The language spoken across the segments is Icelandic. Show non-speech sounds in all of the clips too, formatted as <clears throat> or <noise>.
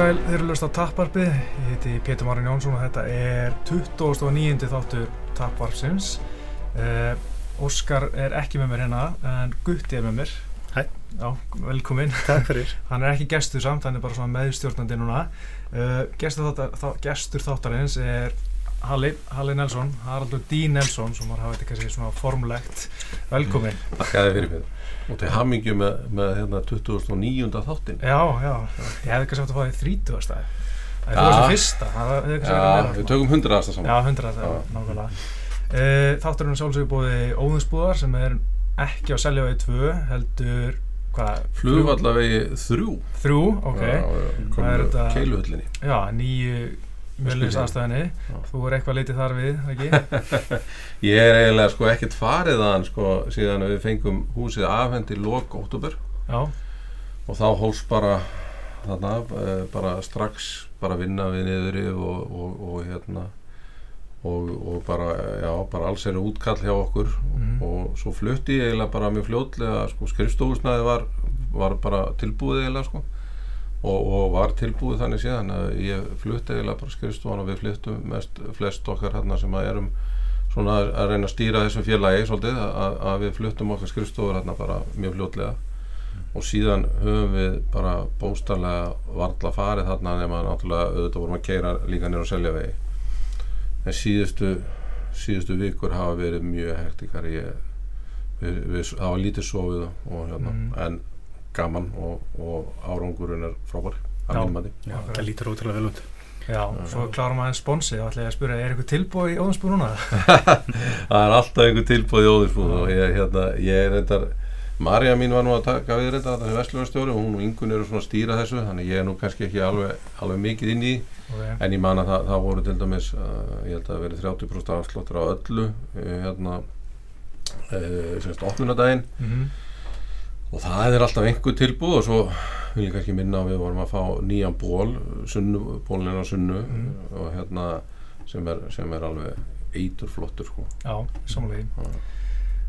sæl, þeir eru löst á Tapparpið, ég heiti Pétur Márin Jónsson og þetta er 29. þáttur Tapparpsins. Uh, Óskar er ekki með mér hérna, en Gutti er með mér. Hæ. Já, velkomin. Takk fyrir. <laughs> Hann er ekki gestur samt, hann er bara svona meðstjórnandi núna. Uh, gestur, þáttar, þá, gestur þáttarins er Halli, Halli Nelson, Haraldur D. Nelson, sem var hafði kannski svona formlegt. Velkomin. Takkaði fyrir mig og til hammingju með, með hérna 2009. þáttin Já, já, ég hefði kannski átt að fá því 30. stæði. Það er þú veist fyrsta, það hefði kannski verið Já, meira. við tökum hundraðasta saman Já, 100 það, Já. nákvæmlega. Uh, þátturinn er sjálfsögur búið óðinsbúðar sem er ekki á Seljavegi 2, heldur? Flugvallavegi þrjú Þrjú, ok. Já, Það er þetta- keiluhöllinni Já, nýju Já. Þú er eitthvað litið þar við, ekki? <laughs> Ég er eiginlega sko ekkert farið að hann sko síðan við fengum húsið afhend í lok óttúber Já, og þá hóst bara þarna eh, bara strax bara vinna við niðri og, og, og hérna og, og bara, já, bara alls er útkall hjá okkur Mhm. og svo flutti ég eiginlega bara mjög fljótlega sko skrifstofusnaði var, var bara tilbúið eiginlega sko og, og var tilbúið þannig séðan að ég flutti eiginlega bara skrifstofan og við fluttum mest, flest okkar hérna sem að erum svona að, reyna að stýra þessu félagi svolítið að, að við fluttum okkar skrifstofur hérna bara mjög fljótlega. Og síðan höfum við bara bóstarlega varla farið þarna nema náttúrulega auðvitað vorum að keira líka nýra og selja vegi en síðustu síðustu vikur hafa verið mjög hektikar. Ég, við, við hafa lítið sofið og hérna, Mhm. en gaman og, og árangurinn er frábær að það lítur ótrúlega vel út. já, svo klárum maður en sponsið, þá ætla ég að spyrja, er eitthvað tilbúið í óðinsbúð núna? <laughs> það er alltaf einhver tilbúð í óðinsbúð og ég, hérna, ég er reyndar Marja mín var nú að taka við reyndar þessi vestlunarstjóri og hún og Ingun eru svona að stýra þessu þannig ég er nú kannski ekki alveg, alveg mikið inn í. Okay. En ég man að það, það voru til dæmis, uh, ég held að það verið 30% afsláttur á öllu, uh, hérna, uh, semst opnunadaginn Mm og það er alltaf einhver tilbúð og svo vil ég kannski minna að við vorum að fá nýjan ból, bólinn á sunnu Mhm. og hérna sem er, sem er alveg eitur flottur sko. Já, samanlega.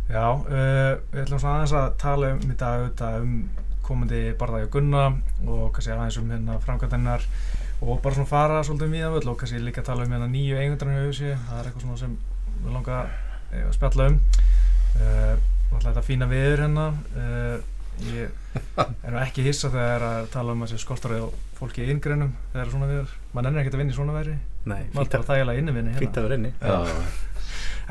Já. Uh, við ætlum svona aðeins að tala um í dag auðvitað um komandi barðagi Gunna og kannski aðeins um hérna framkvæmdennar og bara svona fara svolítið um víðan völl og kannski líka tala um hérna nýju eigundarinn í hausi, það er eitthvað svona sem við langa eh, að spjalla um uh, og alltaf þetta fína viður hérna uh, ég er ekki hissa þegar að tala um að sé skortar á fólki í inngreinum þegar svona viður, mann ennir ekkert að vinna í svona veðri Nei, maður bara þægilega inni fínt að vera inni. Já,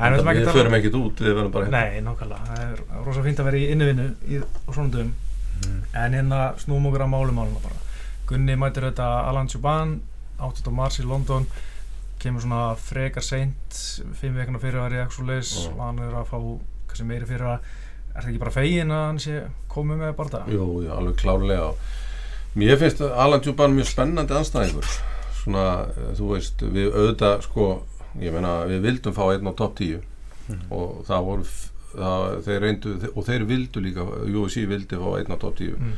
En við ekki við förum ekkert út, við verðum bara hérna. Nei, nákvæmlega, það er rosa fínt að vera í innivinnu í, á svona dögum Mm. en hérna snúum okkur að málumáluna bara Gunni mætir þetta Alan Chuban 8. mars í London kemur svona frekar seint fimm vekna fyrir að og leys Já. og hann er að fá kannski meiri fyrir að er það ekki bara fegin að hann sé komið með bara Jú, jú, alveg klárlega. Mér finnst Alan Djúban mjög spennandi anstæðingur svona, eh, þú veist, við auðvitað sko, ég meina, við vildum fá einn á topp 10 Mhm. og það voru það, þeir reyndu, og þeir vildu líka USC vildi fá einn á topp 10 mm.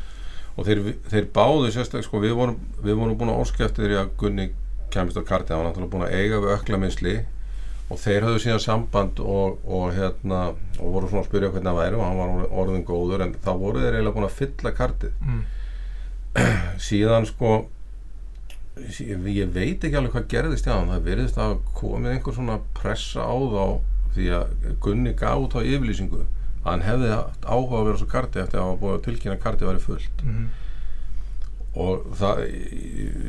og þeir, þeir báðu sérstaklega sko, við vorum, við vorum búin að óska eftir því að Gunni kemist á kartið, hann var náttúrulega búin að eiga við ökla minnsli og þeir höfðu síðan samband og, og hérna og voru svona að spyrja hvernig það væri og hann var orðin- góður en þá voru þeir eiginlega búin að fylla kartið Mm. <clears throat> síðan sko ég veit ekki alveg hvað gerðist hann það verðist að komið einhver svona pressa á þá því að Gunni gaf út á yfirlýsingu að hann hefði áhuga að vera svo karti eftir að hafa búið að tilkynna að karti væri fullt Mm. Og það,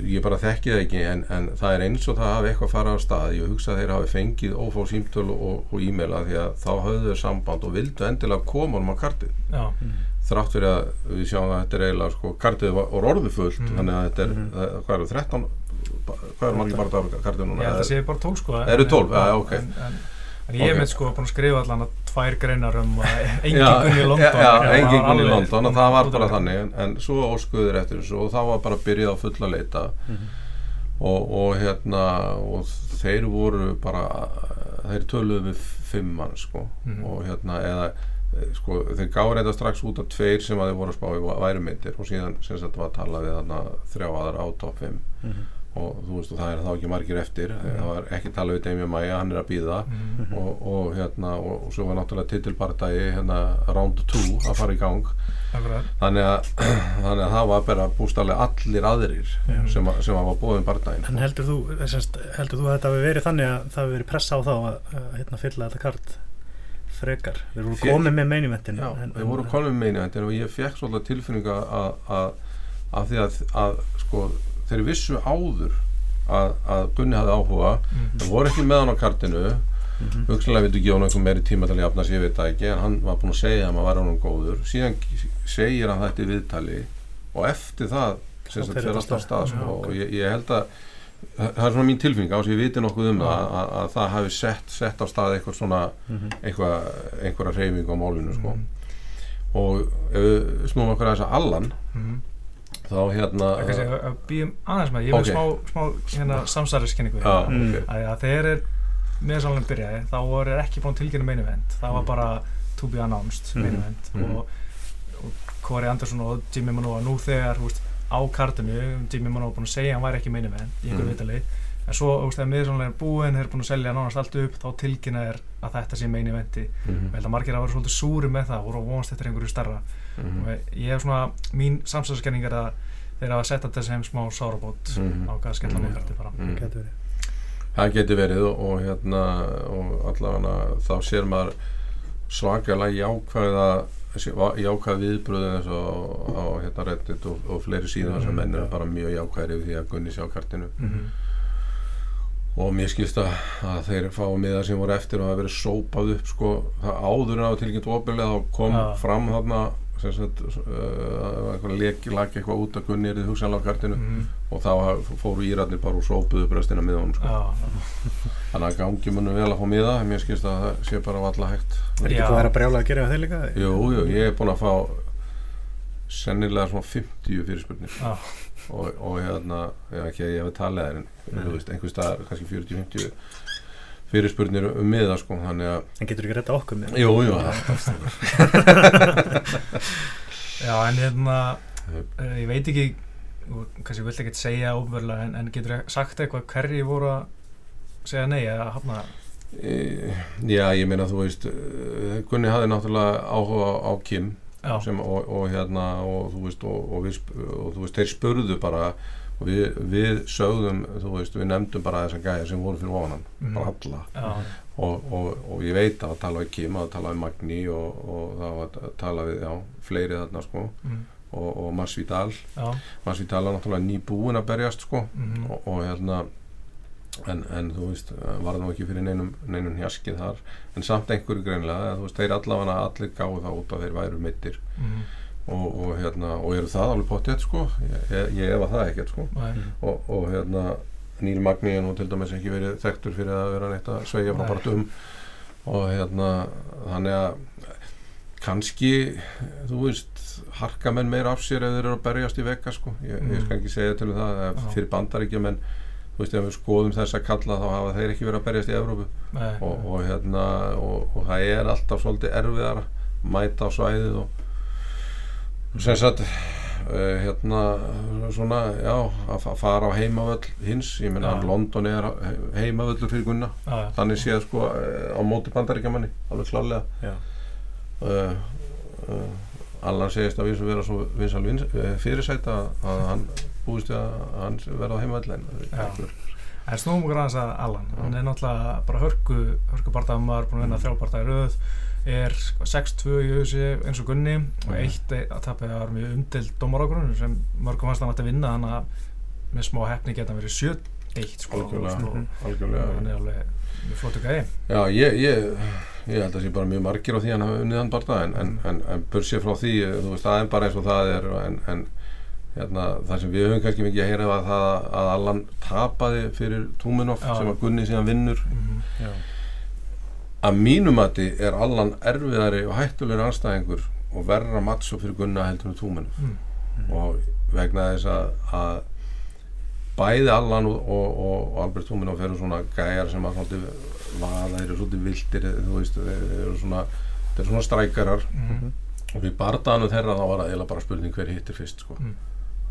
ég bara þekki það ekki en, en það er eins og það hafi eitthvað farað á stað ég hugsa að þeir hafi fengið ófá símtöl og, og e-maila því að þá höfðu þeir samband og vildu endilega koma um á kartið Já, þrátt fyrir að við sjáum að þetta er eiginlega sko, kartið var var orðið fullt Mhm. þannig að þetta er, Mhm. það, hvað eru 13 hvað eru margir dagar kartið ég núna held að sé bara tól sko Eru 12? Já, ok. en, en, en ég er Ok. með sko búin að skrifa allan að tvær greinar um að <laughs> engin Já, Gunni í London. já, já, Það engin var gunni í London og það var bara þannig. En, en svo óskuður eftir þessu og það var bara að byrja á fulla leita. Mhm. og, og hérna og þeir voru bara þeir töluðu við fimm mann sko. Mhm. og hérna eða eh, sko þeir gáði reynda strax út af tveir sem að þeir voru að spá í væri myndir. Og síðan sem sagt var að tala við þarna þrjá aðra á top 5 Mhm. Og þú veist og það er þá ekki margir eftir það var ekki talað við Demi Maia, hann er að býða Mhm. og, og hérna og, og svo var náttúrulega titilbardagi hérna round 2 að fara í gang þannig að, <clears throat> þannig að það var bara bústarlega allir aðrir Já. sem, að- sem að var bóðin bardaginn En heldur þú, semst, heldur þú að þetta hafi verið þannig að það hafi verið pressa á þá að, að hérna, fylla þetta kart frekar? Þeir voru komið með meinimentin. Já, þeir voru konum meina og ég fekk svolítið tilfinninga að, að, að því að, að sko, þeir vissu áður að, að Gunni hafði áhuga Mhm. þeir voru ekki með hann á kartinu Mhm. hugsanlega vildu gefa hann einhver meiri tíma til að jafna sig, ég veit það ekki, en hann var búinn að segja að maður var hann góður, síðan segir hann þetta í viðtali og eftir það fer þetta alltaf af stað sko, og ég, ég held að það er svona mín tilfinning á þess að ég viti nokkuð um það að, að það hafi sett, sett á stað eitthvað svona Mhm. eitthvað, einhverja reyfingu á málinu sko. Mhm. og ef við snúum okkur að þess að Allan. Þá hérna að- að býjum aðeins með, ég vil Ok. smá, smá hérna, samsæriskenningu Já, Mm. ok. að, að þegar er miðsalunum byrjaði þá voru ekki búin tilkynna main event það var Mm. bara to be announced main Mhm. event Mhm. og, og Corey Anderson og Jimmy Manoa nú þegar húst, á kartinu Jimmy Manoa búin að segja hann væri ekki main event í einhverju Mhm. vitali en svo húst, þegar miðsalunum er búin þeir eru búin að selja nánast allt upp þá tilkynna er að þetta sé main eventi Mhm, ég held að margir að vera svolítið súri með það voru að vonast eftir einhverju starra mhm, og ég hef svona, mín samsæðskenning er að þeir hafa sett þetta sem smá sárabót Mhm. á hvað skella Mhm. mér karti bara mhm. Gæti verið. það getur verið og, og hérna og allavega þá sér maður svakalega jákvæða þessi jákvæða viðbröðu eins og á hérna Reddit og, og fleiri síðan sem Mhm, menn eru já. bara mjög jákvæðir yfir því að Gunni sé á kartinu Mhm. og mér skilst að, að þeir fá miða sem voru eftir og það hafi verið sópað upp sko, það áður en það var tilkynnt opilega þá kom Já. fram þarna sem sagt uh, eitthvað leki, laki eitthvað út að Gunni er í hugsanlega á kartinu Mhm. og þá fóru íratnir bara og sópuðu upp restina með honum sko. Já, þannig að gangi munum vel að fá miða en mér skilst að það sé bara valla hægt. Er ekki hvað er að brjála að gera þeir líka? jú, jú, ég er búinn að fá sennilega svona 50 fyrirspurnir. Já, og, og hérna, já ekki að ég hef talið þær en þú veist, einhver staðar kannski 40-50 fyrirspurnir um miða sko, þannig að En getur ekki retta okkur með? Jú, jú, það <laughs> já, en hérna uh, ég veit ekki og kannski vill ekki segja óbörlega en, en getur sagt eitthvað hverji voru að segja nei eða hafna? E, Já, ég meina þú veist eh, Gunni hafði náttúrulega áhuga á Kim sem, og, og hérna og þú veist, og, og, við, og þú veist þeir spurðu bara við, við sögðum, þú veist, við nefndum bara þessa gæja sem voru fyrir vonan Mhm. bara alla. Já, og, og, og ég veit að tala við Kim að tala við Magni og, og það var að tala við, já, fleiri þarna sko. Mm, og, og Masvidal já. Masvidal er náttúrulega nýbúin að berjast sko. Mm, og, og hérna en, en þú veist, var nú ekki fyrir neinum, neinum hjaskið þar. En samt einhverju greinlega, þú veist, þeir allavega allir gáðu það út að þeir væru mittir mm, og, og hérna, og eru það alveg pottið sko, ég, ég, ég efa það ekkert sko. Nei, og, og hérna Níl Magni er nú til dæmis ekki verið þekktur fyrir að vera neitt að sveigja frá dum og hérna þannig að kannski þú veist, harka menn meira af sér ef þeir eru að berjast í vekka sko. Ég, ég Mm. skal ekki segja til um það fyrir bandaríkja menn þú veist, ef við skoðum þessa kalla þá hafa þeir ekki verið að berjast í Evrópu. Nei. Og, og hérna og, og það er alltaf svolítið erfiðar að mæta á svæðið og sem sagt uh, hérna svona já að fa- fara á heimavöll hins. Ég meina Já. London er heimavöllur fyrir Gunna. Já, já, þannig séð sko eh, á móti bandaríkjamanni alveg klálega uh, uh, Allan segist að vísum vera svo vinsal vins, fyrirsæta að hann búist við að hann verða á heimavöll en okkur aðeins að Allan, hann er náttúrulega bara hörku, hörku barndagumar, búin að vinna Mm. þrjá barndagi röð, er sko 6-2 í auðvitað eins og Gunni og eitt e- að tapja var mjög umdild dómarágrunum sem mörgum fannst hann ætti að vinna, hann að með smá hefni geta hann verið 7-1 sko, algjörlega, og, og algjörlega hann er alveg mjög flottu gæði. Já, ég, ég, ég held að sé bara mjög margir á því hann hafi unnið hann bara en, en, en, en bursið frá því, þú veist, það er bara eins og það er en, en hérna, það sem við höfum kannski mikið að heyra var það að Allan tapaði fyrir Túminov Já. sem að Gunni síðan vinnur Mm Já. Að mínumati er Allan erfiðari og hættulegur anstæðingur og verra matso fyrir Gunna heldur en Túminov Mm. og vegna þess að, að bæði Allan og, og, og Albert Túminov eru svona gæjar sem að þeir eru svolítið vildir þú veist, þeir eru svona þeir eru svona strækarar Mm. og við bardaðanum þeirra þá var það eiginlega bara spurning hver hittir fyrst sko. Mm.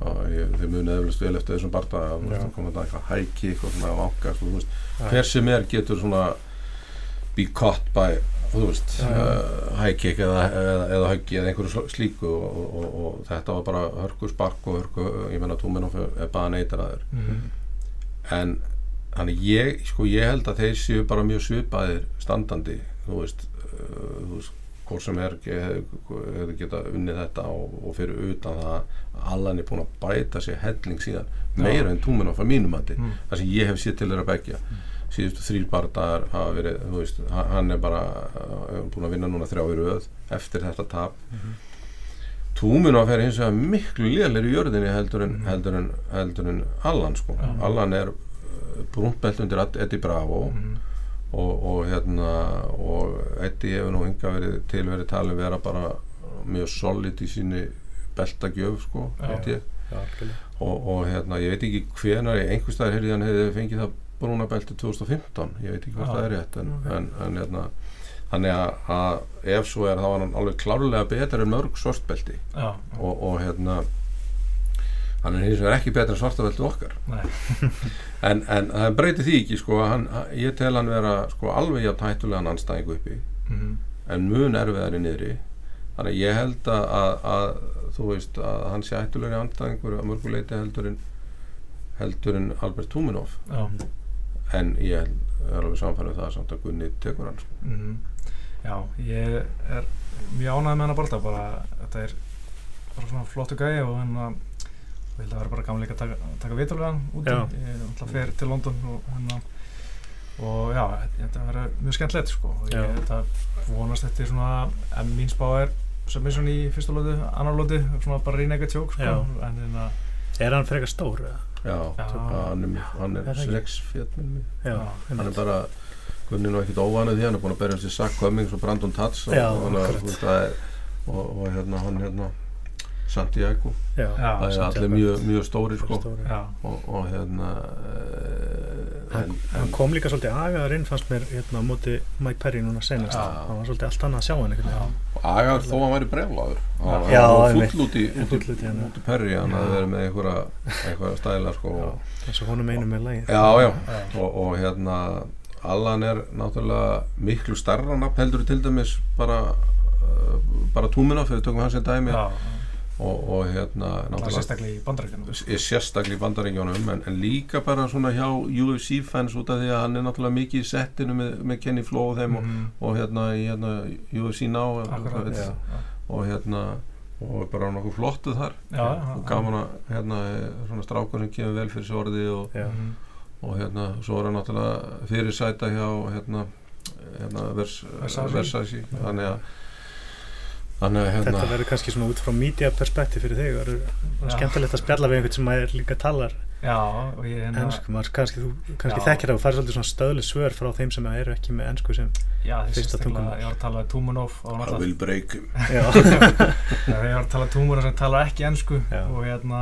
og ég, þið munið eflust vel eftir þessum barða að Já. koma þetta eitthvað hæki, eitthvað svona Já. hver sem er getur svona be caught by veist, Já, já. uh, high kick eða, eða, eða höggi eða einhverju sl- slíku og, og, og, og þetta var bara hörku spark og hörku, ég menna Túminoff er bara neytar að þér Mhm. en þannig ég, sko ég held að þeir séu bara mjög svipaðir standandi þú veist, uh, þú veist hvort sem er hefur geta unnið þetta og, og fyrir utan það að Allan er búin að bæta sér helling síðan meira en Túminoff að mínum mati Mm. það sem ég hef séð til þeirra begja síðustu þrýr bardagar hafa verið, þú veist, ha- hann er bara uh, búin að vinna núna þrjá í röð eftir þetta tap Mhm. Túminoff er hins vegar miklu lélir í jörðinni heldur en, Mhm. heldur en, heldur en Allan sko, Já. Allan er uh, brúntbelt undir Ed- Eddie Bravo Mhm. og, og hérna og Eddie hefur nú hinga verið til verið talið vera bara mjög solid í síni beltagjöf sko, Já, algjörlega. og, og hérna, ég veit ekki hvenar einhvers staðar heyrði hann hefði fengið það brúna belti 2015, ég veit ekki hvort Já. það er rétt en, Ok. en, en hérna þannig að, að ef svo er þá var hann alveg klárlega betur en mörg svartbelti Já, og, og hérna hann er hins vegar ekki betur en svartabelti okkar. <laughs> En, en það breyti því ekki sko, hann, ég tel hann vera sko, alveg jafn hættulegan anstæðingu uppi. Mhm. en mun erfiðari niðri. Þannig að ég held að, að, að þú veist að hann sé hættulegri anstæðingur að mörguleiti heldur en heldur en Albert Túminoff já en ég er alveg samfærið það samt að Gunni tekur hann sko. Mhm. Já, ég er mjög ánægð með hennar bolta bara, þetta er bara svona flottu gæi og hann að og ég held að vera bara gaman líka að taka, taka við hann úti, Já. ég er alltaf fer til London og hann að og já, þetta verður mjög skemmtilegt sko og ég þetta vonast þetta svona en mín spá er submission í fyrsta lóti, annar lóti svona bara reyna eitthvað tjók sko Já. en hérna, Er hann frekar stór? eða? Já, hann er, hann Er sex Já. hann er bara Gunni er nú ekkert óvanið því hann er búin að berja sér Sack Cummings og Brandon Tats og, og, og, er, hérna hann hérna Santiago. Já, það er allir mjög, mjög stóri sko. Og, og hérna Hann, en, hann kom líka svolítið agaður inn fannst mér hérna á móti Mike Perry núna senast hann var svolítið allt annað að sjá hann veginn. Agar þó hann væri breflaður hann var full út í, út í hann, hafði verið með einhverja, stæla sko. Og, eins og honum einu með lagi já, já, og, og hérna Allan er náttúrulega miklu starra nafn heldur til dæmis bara uh, bara túmina fyrir tökum hans sem dæmi og, og hérna sérstaklega í bandarækjunum er sérstaklega í bandaríkjónum en, en líka bara svona hjá UFC fans út af því að hann er náttúrulega mikið í settinu með, með Kenny Flo og þeim og, Mhm. og hérna í hérna, UFC Now Akkurat, og, já, og hérna og bara nokkuð flottuð þar já, og gaman að hérna svona strákur sem kemur vel fyrir svo orði og, Já. Mhm. og hérna svo er hann náttúrulega fyrir sæta hjá hérna, hérna vers, Versace. Versace þannig að þannig hérna Þetta verður kannski svona út frá media perspektíf fyrir þig Já. verður skemmtilegt að spjalla við einhvern sem er líka talar já, og ég hérna ennsku, maður kannski, þú kannski Já. þekkir það og fær svolítið svona stöðli svör frá þeim sem eru ekki með ennsku sem já, fyrsta sérstaklega, tungumál. ég var að tala við Túmunov og I náttúrulega will break him Já, <laughs> Þegar ég var að tala túmur sem tala ekki ennsku Já. og hérna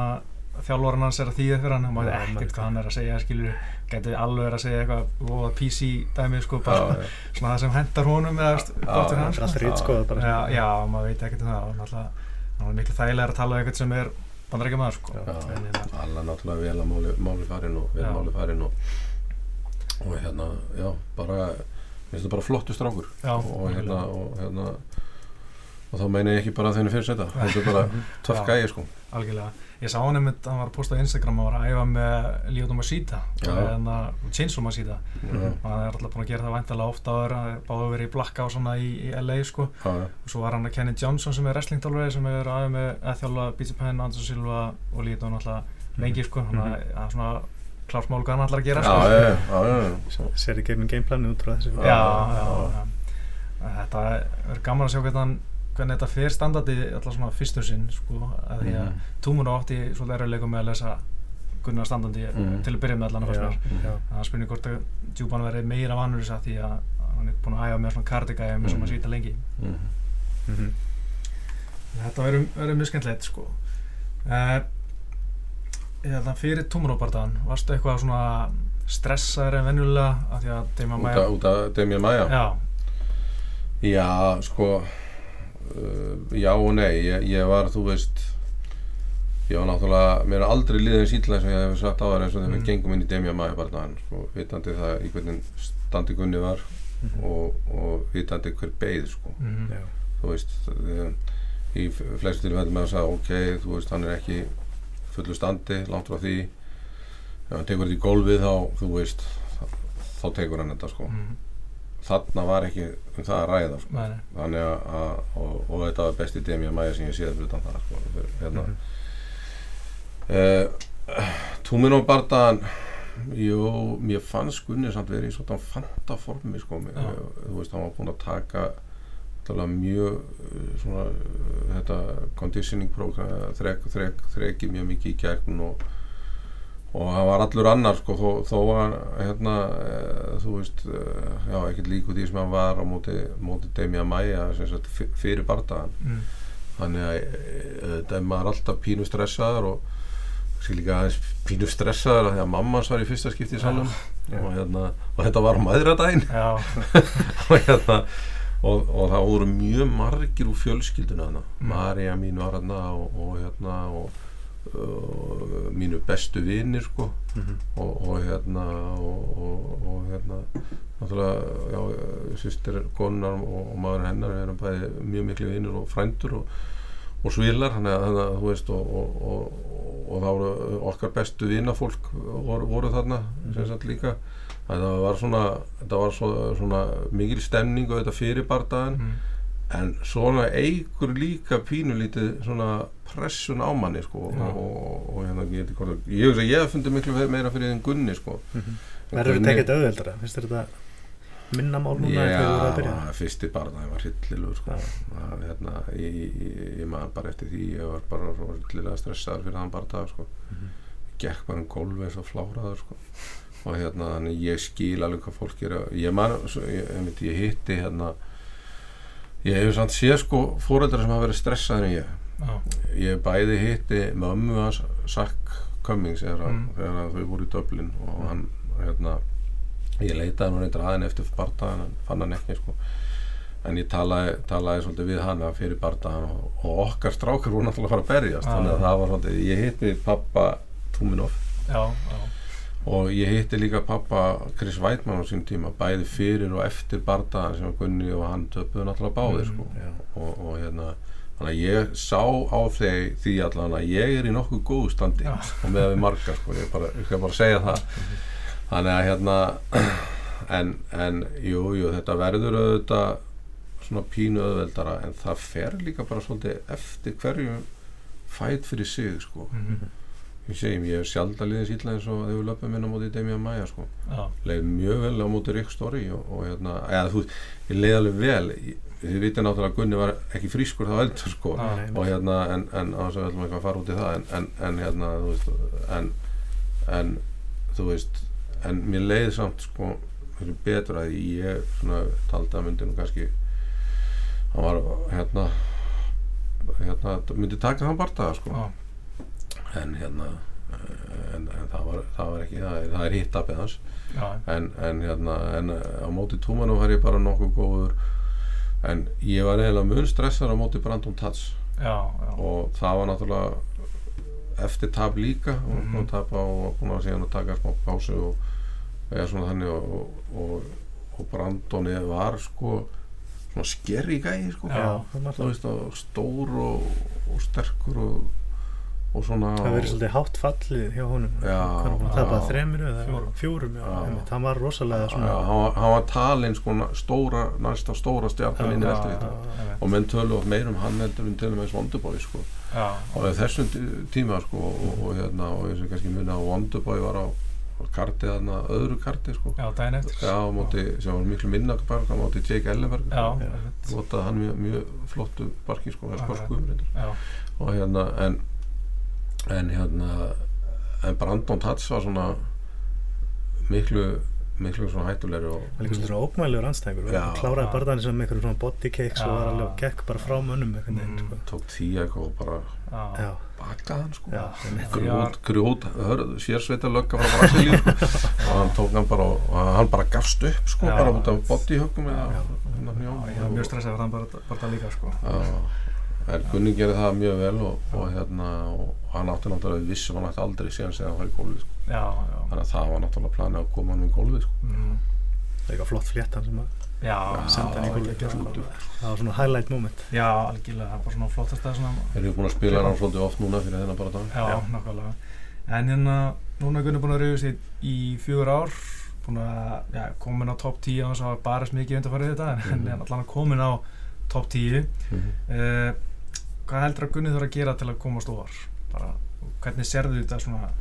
þjálfurinn hans er að þýða fyrir hann og maður Já, veit maður- ekkert hvað hann er að segja skilur, gæti alveg verið að segja eitthvað og PC dæmi sko, bara Já, svona það sem hendar honum eða gott það er sko. allt rítskoða bara já, já, maður veit ekkert um það og náttúrulega var miklu þægilega að tala við eitthvað sem er bandarækja maður sko. Hérna, alla náttúrulega vel að máli, farin og vel Já. máli farin og, og hérna, já, bara mér finnst það bara flottu strákur. Já, og hérna, og hérna og þá meina ég ekki bara þenni fyrir þetta þetta <laughs> er bara töff gæi sko. Algjörlega ég sá hann einmitt, hann var að posta á Instagram og var að æfa með Ljóðum Masita Já. og Chainsaw Masita. Já, og hann er alltaf búin að gera það væntalega ofta áður að báðu verið í blakka og svona í, í LA sko. Já, já, og svo var hann að Kenny Johnson sem er wrestlingtálfari sem er aðeins með að þjálfa BJ Penn, Anderson Silva og Lítón alltaf lengi sko. Þannig að það er svona klárt mál hvað hann allar að gera já, sko. sér í gegnum gameplanu út frá þessu. Já, já, já. Þetta er gaman að sjá hvernig, hann, hvernig þetta fer standandi alltaf svona fyrstur sinn sko að því að Mhm. Túmur átti svolítið erfiðleikum með að lesa Gunnar standandi Mhm. til að byrja með allan að fannst mér já, já. það spurning hvort að Djúban verið meira vanur þess að því að hann er búin að æfa með svona kardigæði með sem að sýta lengi Mhm. Mhm. Þetta verður mjög skemmtilegt sko. uh, Eða fyrir túmurópartaðan, varstu eitthvað svona stressaður en venjulega af því að út Maja út af Demi Maja Já, Já, sko já og nei ég, ég var, þú veist ég var náttúrulega, mér er aldrei liðin síðlega eins og ég hef sagt á þær eins og þegar Mm. við gengum inn í Demja þann sko, vitandi það í hvernig standi Gunni var Mhm. og, og vitandi hver beið sko. Já. þú veist það- í flestu tilfellum með að segja ok, þú veist, hann er ekki fullu standi, langt frá því ef hann tekur þetta í gólfið þá, þú veist þá, þá tekur hann þetta sko Mhm. Þarna var ekki um það að ræða sko. Þannig að, að og, og þetta var besti demi að mæja sem ég séð utan það sko, fyrir, hérna Mhm. uh, Túmin og Bardaðan jú, mér fannst Gunni samt verið í svona fanta formi sko, mér, þú veist, hann var búinn að taka mjög uh, svona uh, þetta conditioning program þrek, þrek, þreki mjög mikið í gegn og og hann var allur annar sko þó, þó var hérna e, þú veist, e, já, ekkert líku því sem hann var á móti, móti sagt fyr- fyrir bardaðan Mm. þannig að þetta er maður alltaf pínu stressaður og kannski líka aðeins pínu stressaður af því að mamma hans var í fyrsta skipti í salnum Já. og, hérna, og þetta var maðuradaginn <laughs> og, hérna, og, og það voru mjög margir úr fjölskylduna Mm. Marja mín var hana og, og hérna og, og mínu bestu vinir sko Mhm. og, og hérna og, og, og hérna náttúrulega, já, sýstir konar og, maður hennar erum bæði mjög miklu vinir og frændur og, og svilar þannig að, þú veist og, og, og, og það voru okkar bestu vinafólk voru, voru þarna sem sagt líka það var svona, þetta var svo, svona mikil stemning og þetta fyrir bardaðan mm. En svona eigur líka pínulítið svona pressun á manni sko og, og, og hérna ekki hvort ég hugsa ég hef fundið miklu meira fyrir en Gunni sko Mhm. Verður þetta ekkert auðveldara? Finnst þér þetta minna mál núna Já, þegar þú voru að byrja? fyrsti barnaði var hryllilegur sko. það, hérna, ég, ég, ég maður bara eftir því ég var bara svo hryllilega stressaður fyrir þann barndag sko. Mhm. gekk bara um gólfi eins og fláraður sko. og hérna, þannig ég skil alveg hvað fólk er að ég man, svo, ég hitti hérna ég hef samt séð sko fóreldrar sem hafa verið stressaður en ég Já, ég bæði hitti mömmu hans Sack Cummings þegar, Mm. þau voru í Dublin og hann hérna, ég leitaði nú reyndar aðeins eftir bardaðan en fann hann ekki sko. en ég talaði, talaði svolítið við hana fyrir bardaðan og, og okkar strákar voru náttúrulega að fara að berjast Já. þannig að það var svolítið, ég hitti pappa Túminov já, já. Og ég hitti líka pappa Chris Weidmann á sín tíma bæði fyrir og eftir bardaðan sem Gunni og hann töpuðu náttúrulega báðir Mm, sko. Og, og hérna þannig að ég sá á þeir því allan að ég er í nokkuð góðu standi Já. og með að við margar sko, ég, bara, skal bara segja það þannig að hérna <clears throat> en, en jú, jú, þetta verður auðvitað svona pínu auðveldara en það fer líka bara svolítið eftir hverju fæt fyrir sig sko. Mhm. Ég segjum, ég hef sjálf að liða sýtla eins og þegar við löpum inn á móti Demi að Maja sko. Já, leið mjög vel á móti Rick Story og, og hérna, eða þú ég leið alveg vel. Þið vitið náttúrulega að Gunni var ekki frískur þá eldur sko. Já. Nei, og hérna, en, en á þess að við ætlum eitthvað að fara út í það en, en, en hérna, þú veist en, en þú veist en mér leið samt sko betur að ég svona taldi að myndi nú kannski hann var hérna hérna, myndi taka þann bardaða sko. Já, en hérna eh, en, en það, var, það var ekki það er, það er hitt appið hans já, en, en hérna en á móti Túmanum var ég bara nokkuð góður en ég var eiginlega mun stressar á móti Brandon Tats já, já. og það var náttúrulega eftir tap líka og Mhm. búin að tapa og búin að síðan að taka smá pásu og eða svona þannig og, og, og, og Brandon var sko svona skerri gæði sko Já. Það náttúrulega veist og stór og, og sterkur og, og svona Það verið svolítið hátt fallið hjá honum. Já, Hvað er hann já. að tapa þremur eða Fjórum. Hann var rosalega Já, svona hann, var, hann var talinn sko stóra, næsta stóra stjarnan inn í Já, eftir já, þetta já, og menn tölu of meir um hann heldur um til og með Wonderboy sko. Já, á þessum tí- tíma sko og, og hérna og eins og kannski muni að Wonderboy var á karti þarna, öðru karti sko. Já, daginn eftir. Já, móti, sem var miklu minna bark á móti Jake Ellenberg. Einmitt. notaði hann mjög, mjög flottu barki sko, það og hérna en en hérna en Brandon Tats var svona miklu miklu svona hættulegri og Það er líka svona ógmælegur anstæðingur Já. og kláraði barðan sem einhverjum svona body cakes og var alveg og gekk bara frá mönnum Mm. sko. tók tíu eitthvað og bara já, bakaði hann sko. Grjót, grjót, hörðu, sérsveita lögga frá Brasilíu sko. <laughs> og hann tók hann bara og hann bara gafst upp sko, Já. bara út af hérna var mjög stressað fyrir þann bara, bara líka sko. Já, en Gunni gerði það mjög vel og, og hérna og hann átti náttúrulega við vissum hann átti aldrei síðan segja að fara í gólfið sko. þannig að það var náttúrulega planið að koma hann í gólfið sko. mm, Það er eitthvað flott fléttan sem að já, senda hann í já, það var svona highlight moment. já, algjörlega, það er bara svona flottast að svona Þeir eru búin að spila hann svolítið oft núna fyrir þennan bara dag Já, Já. nákvæmlega. En hérna, núna er Gunni búinn að rauðast í fjögur ár, búinn að ja, komin á topp 10 og þess að barist mikið undarfarið þetta, en mm -hmm. allan komin á topp 10. mm Uh, hvað heldur að Gunni þarf að gera til að komast ofar? Bara, hvernig sérðu þetta svona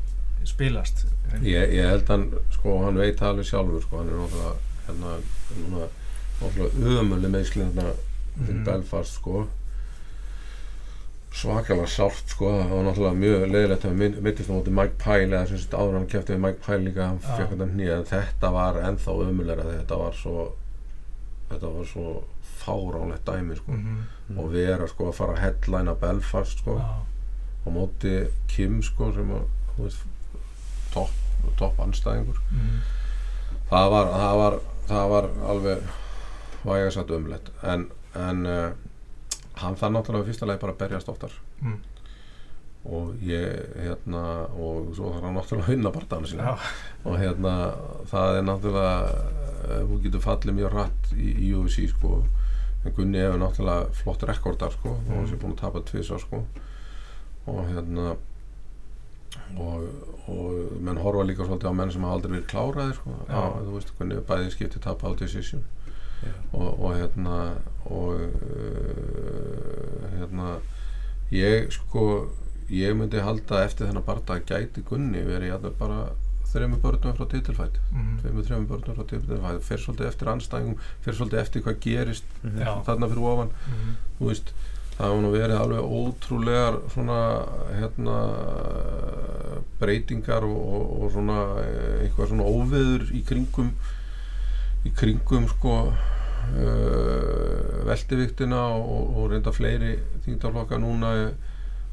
spilast? ég, ég held hann, sko, hann veit það alveg sjálfur sko, hann er náttúrulega hérna, núna, náttúrulega ömuleg meðslið hérna fyrir Mhm. Belfast sko svakalega sárt sko það var náttúrulega mjög leiðilegt að mynd, myndist á móti Mike Pyle eða sem sagt áður hann kæfti við Mike Pyle líka hann fekk þetta hnýja en þetta var ennþá ömulegra þetta var svo þetta var svo fáránlegt dæmi sko. Mm og vera sko að fara að headlina Belfast sko. Á móti Kim sko sem að topp top anstæðingur mm, það var, það var, það var alveg vægasagt umlegt en, en uh, hann það náttúrulega fyrsta lagi bara að berjast oftar. Mm, og ég hérna og svo þarf hann náttúrulega að vinna barndana sína. Já, og hérna það er náttúrulega uh, þú getur fallið mjög hratt í, í UFC sko en Gunni hefur náttúrulega flott rekordar sko og hann sé búin að tapa tvisa sko og hérna og, og menn horfa líka svolítið á menn sem hafa aldrei verið kláraðir sko Já. á, þú veist hvernig bæði skipti tapa á decision Já. og, og hérna og uh, hérna ég sko ég myndi halda eftir þennan barndag gæti Gunni verið jafnvel bara þreymur börnum frá titilfætt. Mm, tveimur, þreymur börnum frá titilfætt. Fer svolítið eftir anstæðingum, fer svolítið eftir hvað gerist Mhm. Já. þarna fyrir ofan. Mm, þú veist, það hafa nú verið alveg ótrúlegar svona hérna breytingar og, og, og svona eh, eitthvað svona óveður í kringum í kringum sko uh, veldiviktina og, og reynda fleiri þingdaflokka núna eh,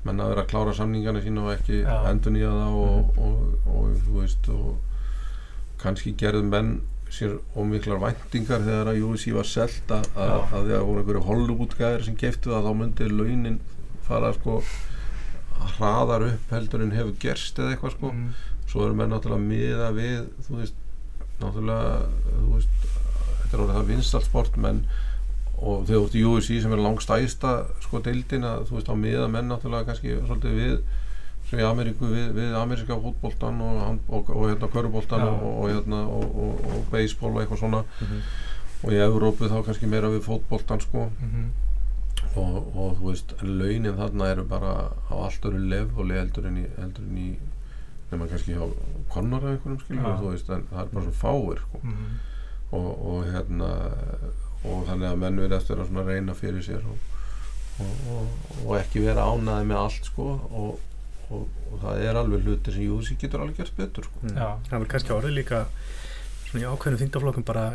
menn að vera að klára samningana sína og ekki Já. endur nýja það og, og, og, þú veist og kannski gerðu menn sér ómiklar væntingar þegar að UFC var selt að, að, að því að voru einhverju Hollywood-gæðir sem geftu það þá myndi launin fara sko hraðar upp heldur en hefur gerst eða eitthvað sko. Mm, svo eru menn náttúrulega miða við þú veist, náttúrulega þú veist, þetta er orðið það vinstalt sport menn og þegar þú ert í UFC sem er langstæsta sko deildin að þú veist á miða menn náttúrulega kannski svolítið við sem í Ameríku við, við ameríska fótboltan og, og, og, hérna köruboltan Já. og, og, hérna, og, og, og baseball og eitthvað svona Mhm. og í Evrópu þá kannski meira við fótboltan sko mm, og, og þú veist, launin þarna eru bara á allt öru levoli heldur en í, í nema kannski hjá Conor eða einhverjum skilur Já. þú veist, en það er bara svo fáir sko. mm, og, og hérna og þannig að menn verið eftir að svona reyna fyrir sér og, og, og, og ekki vera ánaði með allt sko og, og, og það er alveg hluti sem Júsi getur alveg gert betur sko. Mm. Já. Það er kannski orðið líka svona í ákveðnum þingdaflokkum bara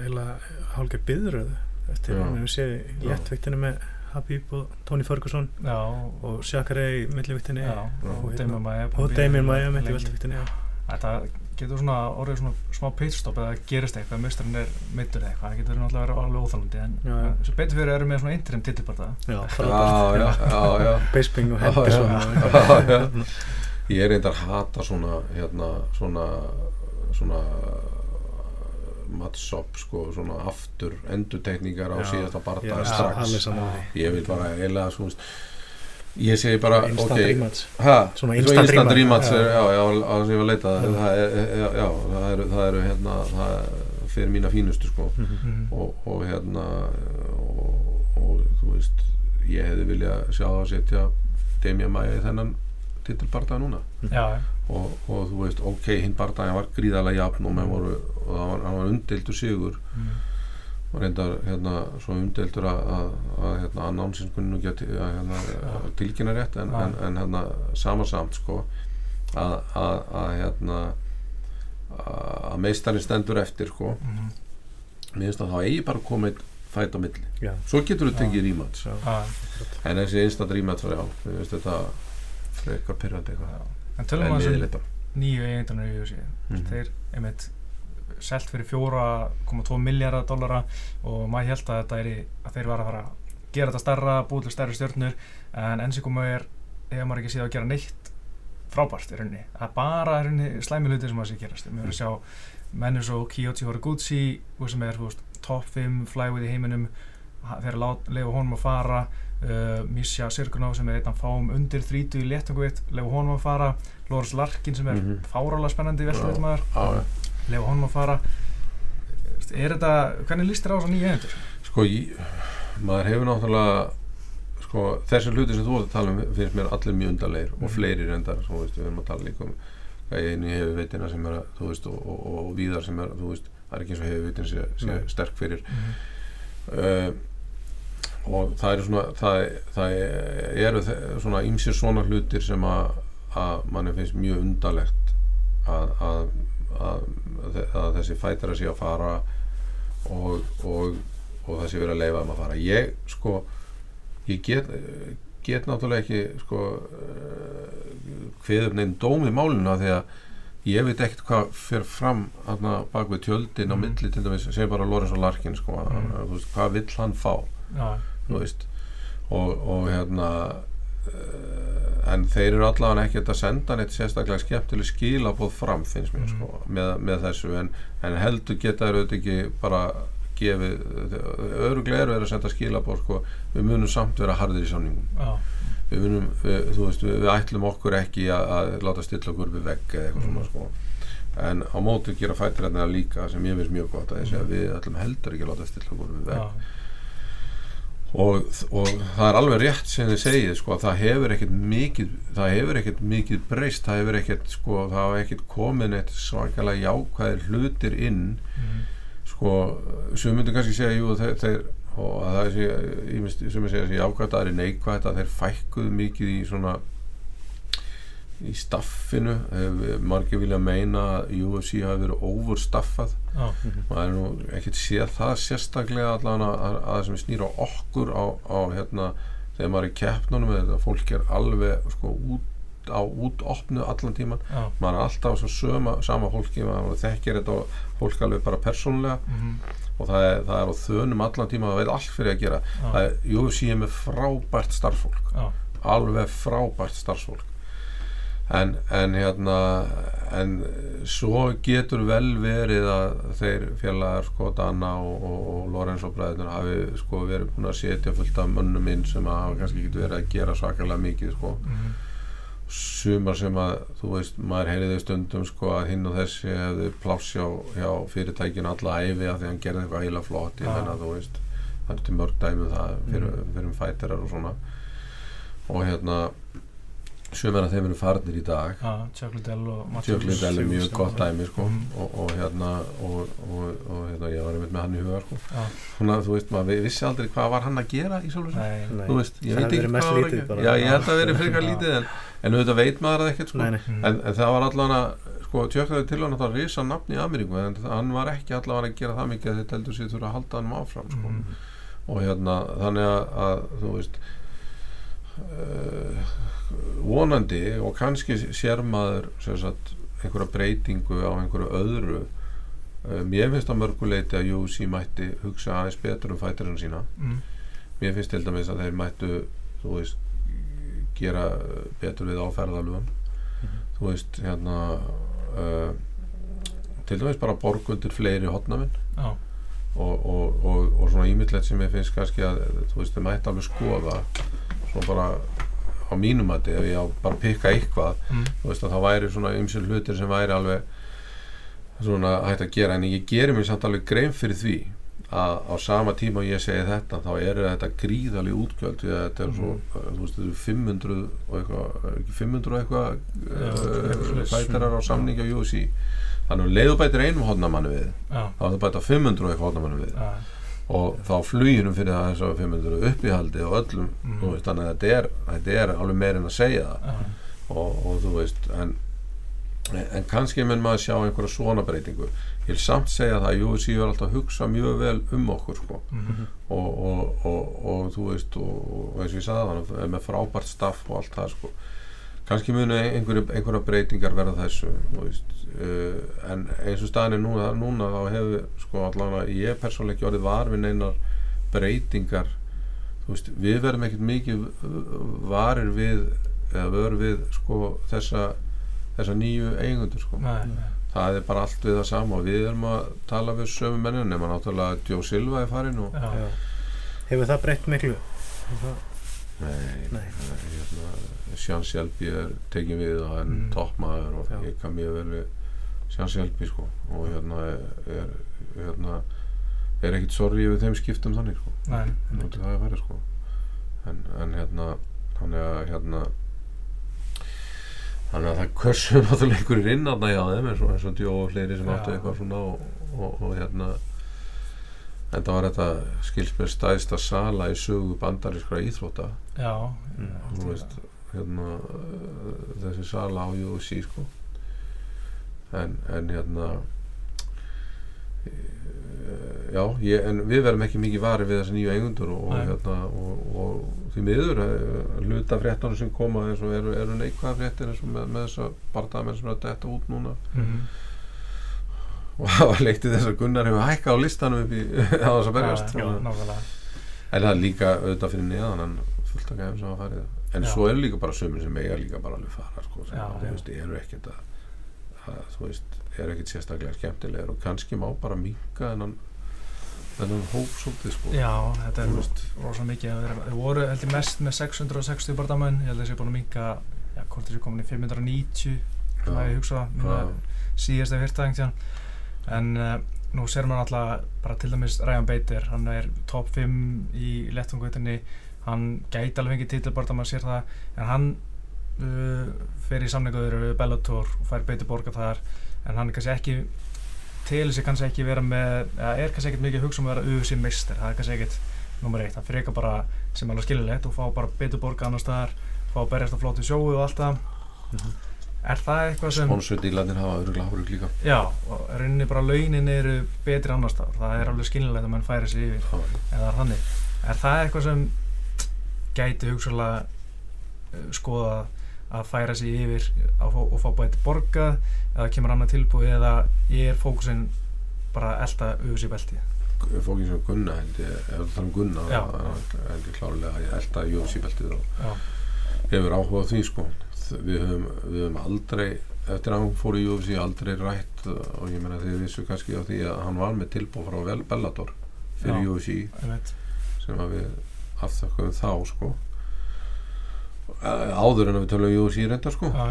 hálfgerð byðröð eftir Já. að við séð í Já. léttviktinu með Habib og Tony Ferguson já, og Shakare í milliviktinni já, og, hérna- Damien Maia og Damien Maia með getur svona orðið svona smá pitstop eða gerist eitthvað, misturinn er meittur eða eitthvað, það getur náttúrulega verið alveg óþálandi en sem betur fyrir erum við svona interim titilbarta Já, já, já, <laughs> já, já. Basebing og Já, Henderson já. og Já, já. eitthvað. ég er reyndar að hata svona hérna, svona svona mattsop sko, svona aftur endurtekningar á síðasta alveg strax ég vil bara eiginlega svona ég segi bara Instant ok, rematch. ha, Svona svo instant instant rematch, já. já, já, á það sem ég var að leita það. Er, já, já, það eru, það eru hérna, það fyrir mína fínustu sko. Mm, og, og hérna og, og þú veist ég hefði viljað sjá það að setja Demja Maja í þennan titilbardaga núna. Já, og, og þú veist, ok, hinn bardaga var gríðarlega jafn og voru og það var, var umdeildur sigur. Mm, og reyndar hérna svo umdeildur að, að, að hérna annánsin kunni nú geti að, hérna, að tilkynna rétt en, en, en hérna samasamt sko að, að, að hérna að meistarinn stendur eftir sko. Mm, mér finnst að þá eigi bara komið fæt á milli. Já. svo getur þú tekið rímats en þessi instant rímats já, mér finnst þetta frekar pyrrandi eitthvað. En tölum við þessum liðilegt bara. nýju eigindarnar í UFC Mhm. þeir einmitt selt fyrir 4,2 miljardar dollara og maður held að þetta er að þeir var að fara gera þetta starra, búið til stærri stjórnur en enn sem komið er ef maður ekki séð að gera neitt frábært í rauninni, það er bara í rauninni slæmi hluti sem maður sé gerast, við höfum að sjá menn eins og Kiyoshi Horiguchi sem er top 5 flyweight í heiminum þeir lefa honum að fara uh, Misha Sirkunov sem er einn af fáum undir 30 í léttangveitt lefa honum að fara Loris Larkin sem er Mhm. fárálega spennandi Já. veltaveitt maður Já, já. Lefa honum að fara er þetta, hvernig líst þér á þessa nýja eigendur? Sko, ég, maður hefur náttúrulega sko, þessi hluti sem þú ert að tala um finnst mér allir mjög undarleir og Mhm. fleiri reyndar, svo veist, við erum að tala líka um hvað einu hefur veitina sem er að, þú veist, og, og, og, og víðar sem er, þú veist, það er ekki eins og hefur veitin sé, sé Nei. sterk fyrir Mm uh, og það eru svona það, það eru svona ýmsir svona hlutir sem að, að manni finnst mjög undarlegt að, að, að, að þessi fætara sé að fara og, og, og það sé verið að leifa um að fara ég sko ég get, get náttúrulega ekki sko hviður neinn dómi máluna því að ég veit ekkert hvað fyrir fram aðna bak við tjöldin á Mhm. milli til dæmis, sem bara Lorenz og Larkin sko, mm. Mhm. veist, hvað vill hann fá Já, þú veist og, og hérna uh, en þeir eru allavega ekkert að senda neitt sérstaklega skemmtileg skilabóð fram finnst mér Mhm. sko, með, með þessu. En, en heldur geta þeir auðvitað ekki bara gefið, öruglega eru að senda skilabóð sko, við munum samt vera harðir í samningum já, við munum, við, þú veist, við, við ætlum okkur ekki að, að láta stilla okkur við vegg eða eitthvað svona sko. En á móti gera fættir hérna líka sem ég finnst mjög gott að ég segja við ætlum heldur ekki að láta stilla okkur við vegg. Já, og, og það er alveg rétt sem þið segið sko, það hefur ekkert mikið það hefur ekkert mikið breyst það hefur ekkert, sko, það hefur ekkert komin eitt svakalega jákvæðir hlutir inn. Mm, sko, sem myndir kannski segja jú, þeir, þeir og að það er sem ég segja það er neikvæðt að þeir fækkuðu mikið í svona í staffinu margir vilja meina að UFC hafi verið overstaffað. Já, maður er nú ekkert séð það sérstaklega allan að, að, að sem snýr á okkur á, á hérna þegar maður er í keppnunum þetta fólk er alveg sko út á útopnu allan tíman já, maður er alltaf svo söma, sama fólki maður þekkir þetta fólk alveg bara persónulega. Mhm, og það er, það er á þönum allan tíma það veit allt fyrir að gera. Það er, UFC er með frábært starffólk já, alveg frábært starfsfólk en, en hérna en svo getur vel verið að þeir félagar sko Dana og, og, og Lorenzo bræðunar hafi sko verið búin að setja fullt af mönnum inn sem að hafa kannski ekki verið að gera svakalega mikið sko mhm, sumar sem að þú veist maður heyriði stundum sko að hinn og þessi hefði pláss hjá, fyrirtækinu alla æfi að því hann gerði eitthvað heila flott ég Já. menna þú veist það er til mörg dæmi um það fyrir, Mm. fyrir fætirar og svona og hérna að þeim eru farnir í dag. Tjöklindel er mjög gott dæmi sko. Mhm. og, og hérna og, og, og hérna ég var einmitt með hann í huga sko. Svona þú veist maður vissi aldrei hvað var hann að gera í sjálfur þú veist, ég Það veit ekki verið mest hvað var að lítið gera. bara. já, ég held að vera frekar Já. lítið en, en auðvitað veit maður það ekkert sko. Nei, nei. en, en það var allavega sko, tjökkaði til hann að það risa nafn í Ameríku en hann var ekki allavega að gera það mikið að þetta heldur sér þurfa að halda hann áfram sko. og hérna þannig að, að þú veist uh, vonandi og kannski sér maður sagt, einhverja breytingu á einhverju öðru. Uh, mér finnst að mörguleiti að UFC mætti hugsa aðeins betur um fætirinn sína. Mhm, mér finnst til dæmis að þeir mættu þú veist gera betur við áferðalöfum þú veist hérna uh, til dæmis bara borgundur fleiri hotnaminn já, og, og, og, og svona ímyndlegt sem ég finnst kannski að þú veist, þau mætti alveg skoða svona bara á mínum að ef ég á bara að pikka eitthvað mhm, þú veist að það væri svona ymsir hlutir sem væri alveg svona hægt að gera. En ég gerir mér samt alveg grein fyrir því að á sama tíma og ég segi þetta þá eru þetta gríðaleg útgjöld því að þetta er svo, uh, þú veist, þetta eru 500 og eitthvað, er ekki 500 og eitthvað svoleiðis. fætarar á samningi á UFC þannig að leiðu bætir einum hodnamannu við þá er það bæta 500 og eitthvað hodnamannu við og þá fluginum fyrir það þess að 500 uppihaldi og öllum þú veist, þannig að þetta er, þetta er alveg meir en að segja það. Já, og, og þú veist en, en kannski mun maður sjá einhverja svona breytingu. Ég vil samt segja það að UFC er alltaf að hugsa mjög vel um okkur sko. mhm, og, og, og, og þú veist og, og eins og ég sagði er með frábært staff og allt það sko. Kannski munu einhverju, einhverja breytingar verða þessu uh, en eins og staðin er núna, núna þá hefur sko allavega ég persónleik ekki orðið var við neinar breytingar veist, við verðum ekkert mikið varir við eða vör við sko þessa þessa nýju eigundur sko Nei, nei. það er bara allt við það sama og við erum að tala við sömu mennin nema náttúrulega Joe Silva er farin og Já. Já. Hefur það breytt miklu? Það, nei, Nei. nei hérna, Sján Sjelby er tekin við og hann Mm. er toppmaður og Já. ég kann mjög vel við Sján Sjelby sko og hérna er, er hérna er ekkert sorgi við þeim skiptum þannig sko Nei, Nú til það er farið sko en, en hérna þannig að hérna þannig að það körsum náttúrulega <laughs> einhverjir inn aðna hjá þeim eins og, eins og djó og fleiri sem áttu eitthvað svona og, og, og hérna það var þetta skils með stæðsta sala í sögu bandarískra íþrótta já. Mm. þú veist hérna þessi sala á UFC sko en, en hérna eh, já, ég, en við verðum ekki mikið varið við þessi nýju eigundur og, og, hérna, og, og því miður eh, hluta fréttanum sem koma eins og eru, eru neikvæða fréttir eins og með, með þessa barndamenn sem er að detta út núna Mhm. Og <laughs> það var leiktið þess að Gunnar hefur hækkað á listanum upp í <laughs> á þess að berjast að-. En það er líka auðvitað fyrir neðan en fullt að gæðum sem hafa farið En Já. svo eru líka bara sömur sem eiga líka bara alveg fara sko, sem Já, þú já. veist, eru ekkert að, að þú veist, eru ekkert sérstaklega skemmtilegur og kannski má bara minka þennan þennan hóp svolítið sko Já, þetta er Þú veist. rosa mikið að Þau voru held ég mest með 660 bardamenn Ég held að þessi búin að minka Já, hvort þessi komin í 590 sem að ég hugsa Já. síðast einhvern tíðan En uh, nú ser maður alltaf bara til dæmis Ryan Bader Hann er top 5 í lettungveitinni Hann gæti alveg fengið titil bara maður sér það. En hann uh, fer í samninguður við Bellator og fær Bader borga þar. En hann er kannski ekki telur sig kannski ekki vera með eða er kannski ekkert mikið að hugsa um að vera UFC meistar það er kannski ekkert nummer eitt. Það frekar bara sem alveg skililegt og fá bara betur borga annar staðar fá að berjast á flóti sjóu og allt það. Mhm. Er það eitthvað sem Sponsordílarnir hafa öruglega hárug líka. Já, og rauninni bara launin eru betri annar staðar. Það er alveg skililegt að mann færi sig yfir Já, eða þannig. Er það eitthvað sem gæti hugsalega uh, skoða að færa sig yfir að og fá bæti borgað eða kemur annað tilbúið eða er fókusinn bara að elda UFC beltið? Fókin sem Gunna held ég, ef það er um Gunna held ég klárlega að ég elda UFC-beltið og já, hefur áhuga á því sko við höfum, við höfum aldrei eftir að hann fór í UFC aldrei rætt uh, og ég meina þið vissu kannski á því að hann var með tilbúð frá Vel- Bellator fyrir Já. UFC einmitt. sem að við afþökkum þá sko. Áður en að við tölum UFC reyndar sko. Já,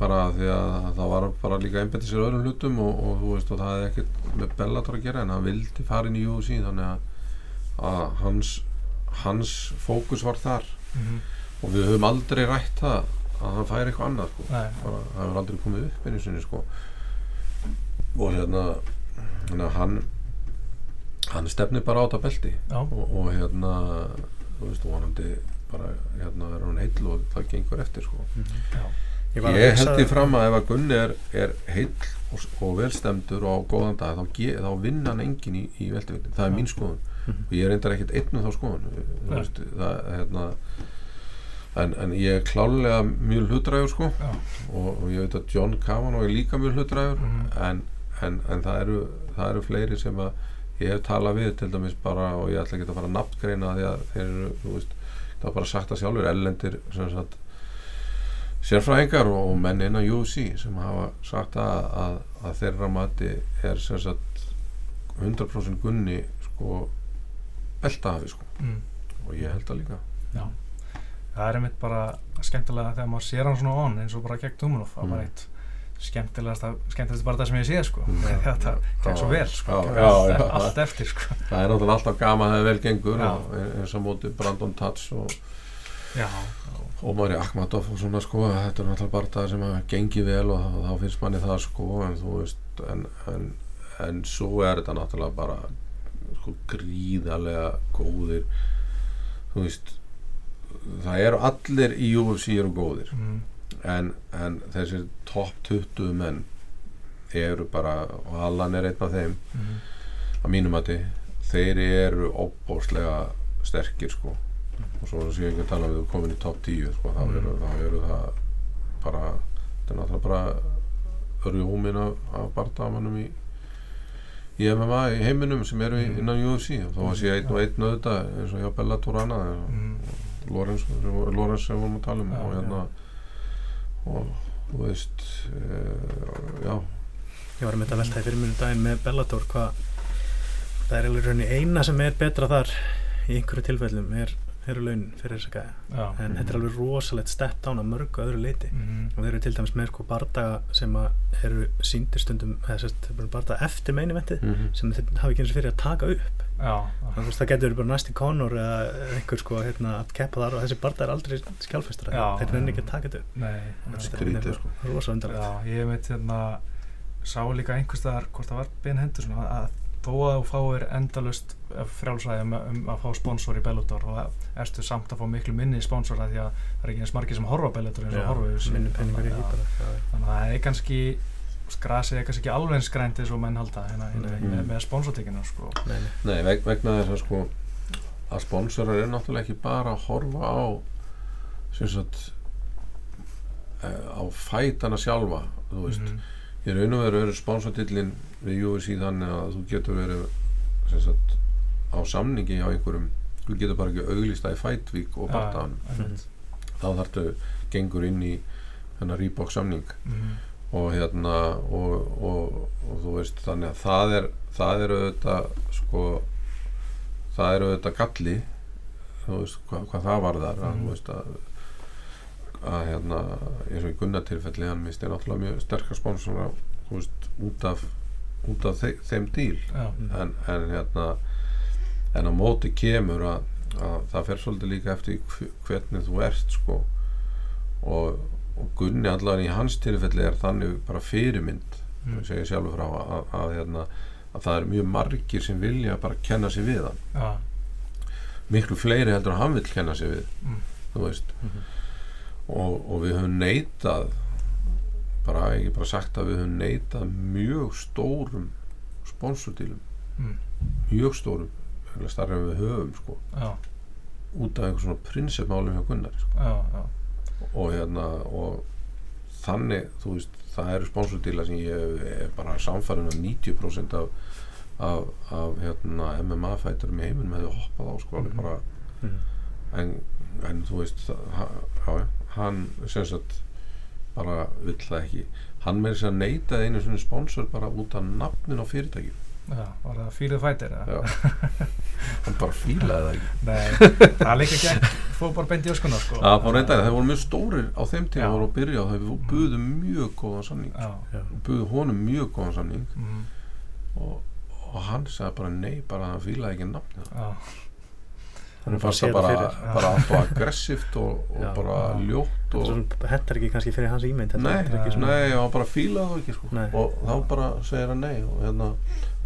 bara því að það var bara líka einbætti sér öðrum hlutum og, og þú veist og það hefði ekkert með Bellator að gera en hann vildi fara inn í UFC þannig að, að hans hans fókus var þar. Mhm, og við höfum aldrei rætt það að hann færi eitthvað annað sko. bara, það hefur aldrei komið upp einu sinni sko. og hérna hérna hann hann stefnir bara á þetta belti. Já, og, og hérna þú veist, vonandi bara hérna er hann heill og það gengur eftir sko. já, Ég, var að ég hugsa- held því fram að ef að Gunni er, er heill og, og velstemdur og á góðan dag þá, þá vinna hann engin í, í veltevitin það er mín skoðun. Mhm. og ég reyndar ekkert einn um þá skoðun. Þú veist, það, hérna en, en ég er klálega mjög hlutræður sko. Og, og ég veit að John Kavanaugh er líka mjög hlutræður Mhm. en, en, en það, eru, það eru fleiri sem að ég hef talað við til dæmis bara og ég ætla ekki að fara að nafngreina því að þeir eru, þú veist, það er bara sagt að sjálfur ellendir sem sagt sérfræðingar og, og menn innan UFC sem hafa sagt að, að, að þeirra mati er sem sagt 100% gunni sko beltahafi sko. Mm, og ég held það líka. Já það er einmitt bara skemmtilega þegar maður sér hann svona on eins og bara gegn Tumunov það Mm. var eitt skemmtilegasta skemmtilegast bara það sem ég sé sko. Mm. <laughs> þetta gekk svo vel sko. Já, já, já. allt eftir sko. Það er náttúrulega alltaf gaman að það vel gengur og eins og móti Brandon Tats og Ómari Akhmatov og svona sko. Þetta er náttúrulega bara það sem að gengi vel og þá finnst manni það sko en þú veist en, en, en svo er þetta náttúrulega bara sko gríðarlega góðir þú veist það eru allir í UFC eru góðir mm, en, en þessir topp 20 menn eru bara og Allan er einn af þeim mm, að mínum að þeir eru óbóðslega sterkir sko og svo ég ekki að tala við komin í topp 10 sko, þá, Mm. eru, þá eru það bara þetta er náttúrulega bara rjómin af, af bardamannum í í MMA í heiminum sem eru Mm. innan UFC og þá var sé einn og einn auðvitað eins og hjá Bellator og annað Mm. Lorenz, sem vorum að tala um Já, og hérna og þú veist uh, já, Ég var að mynda að velta í fyrir mjög daginn með Bellator hvað það er alveg rauninni eina sem er betra þar í einhverju tilfellum er, eru laun fyrir þess að gæja Já. en þetta er alveg rosalegt step down að mörgu öðru leiti Mhm. og þeir eru til dæmis með sko bardaga sem að eru síndir stundum bardaga eftir meinivettið Mhm. sem þeir hafi ekki eins og fyrir að taka upp Já. að það getur verið bara næsti konur eða einhver sko hérna, að keppa þar og þessi bardaga er aldrei skjálfestur Já. þeir reyna ekki að taka þetta upp er sko. rosa undarlegt Já, ég veit hérna sá líka einhvers staðar hvort það var Ben Henderson að þó að þú fáir endalust frjálsræði um, um að fá sponsor í Bellator og erstu samt að fá miklu minni sponsora því að það er ekki eins margir sem horfa Bellator eins og horfa þannig að það er kannski grasið er kannski ekki alveg eins grænt eins og menn halda hérna, hérna, Nei. með, með sponsortekinu sko. Nei, nei. Nei, veg, vegna þess að sko að sponsorar er náttúrulega ekki bara að horfa á sem sagt eh, á fætana sjálfa þú veist, Mhm. Í raun og veru eru sponsortillin við UFC þannig að þú getur verið sagt á samningi hjá einhverjum þú getur bara ekki auglýsta í fætvík og bartaðan Já, einmitt. þá þarftu gengur inn í hennar Reebok samning Mhm. og hérna og, og, og þú veist þannig að það er það er auðvitað sko það er auðvitað galli þú veist hvað, hvað það var þar að, Mhm. þú veist að að hérna eins og í gunnatilfelli hann misti náttúrulega mjög sterkar veist út af út af þe þeim díl Já. en, en hérna en á móti kemur að, að það fer svolítið líka eftir hv- hvernig þú ert sko og, og Gunni allavega í hans tilfelli er þannig bara fyrirmynd Mm. mm. segja sjálfur frá að, að, að, hérna, að það eru mjög margir sem vilja bara kenna sig við hann Já. miklu fleiri heldur að hann vill kenna sig við Mm. þú veist Mhm. Og, og við höfum neitað bara, hef bara sagt að við höfum neitað mjög stórum sponsordílum Mm. mjög stórum starri en við höfum sko Já. út af einhver svona prinsipmálum hjá Gunnar sko. Já. Já. og hérna og þannig, þú veist, það eru sponsordíla sem ég er bara samfærin að 90% af, af, af hérna, MMA-fæturum í heiminum hefði hoppað á sko alveg Mhm. bara Mhm. en, en þú veist það- ha, já, hann sem sagt bara vill það ekki hann með þess að neita einu svona sponsor bara út af nafnin á fyrirtæki Já. Var það fyrir fætir? Já. hann bara fílaði það ekki Nei, það er líka ekki fór bara beint í öskuna sko. það fór reynda, þeir voru mjög stórir á þeim tíma Já. voru að byrja og þeir buðu mjög góðan samning Já. Já. og buðu honum mjög góðan samning Mm. og, og hann sagði bara nei bara hann fílaði ekki nafnið Já. Er bara fannst að það bara, það <laughs> bara alltaf aggressíft og, og Já. bara ljótt Þetta og hentar ekki kannski fyrir hans ímynd þetta Nei, hentar ekki nei. svona Nei, og hann bara fílaði það ekki sko. Og þá bara segir hann nei og hérna,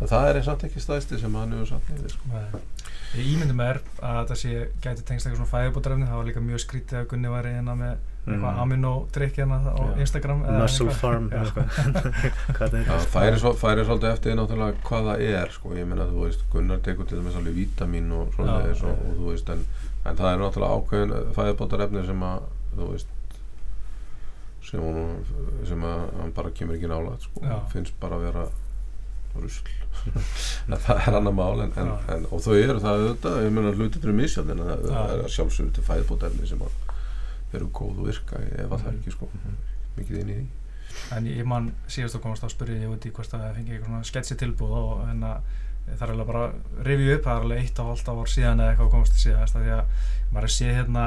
það er samt ekki stæðsti sem hann hefur satt neyði sko. Ég ímyndi mér að þetta sé gæti tengst eitthvað svona fæðibótarefni það var líka mjög skrítið að Gunni væri hérna með eitthvað Mm. aminodrykk hérna á Já. Instagram eða Muscle. Farm <laughs> það færi, svo, færi svolítið eftir náttúrulega hvað það er sko. ég meina þú veist, Gunnar tekur til dæmis alveg vítamín og svona Já. og, og þú veist, en, en það er náttúrulega ákveðin fæðibótarefni sem að þú veist sem, hún, sem að hann bara kemur ekki nála sko. Finnst bara að vera rusl <laughs> en það er annar mál en, en, og þau eru það auðvitað, ég meina hlutir fyrir misjátt en það, er sjálfsögur til fæðibótarefni sem að eru góð og virka ef að það er ekki sko mikið inn í því. En ég, man síðast að komast á að spyrja ég út í hvort að það fengi eitthvað svona sketsi tilbúð og en að það er alveg bara rifja upp, það er alveg eitt og halvt ár síðan eða eitthvað að komast til síðast af því að maður er að sé hérna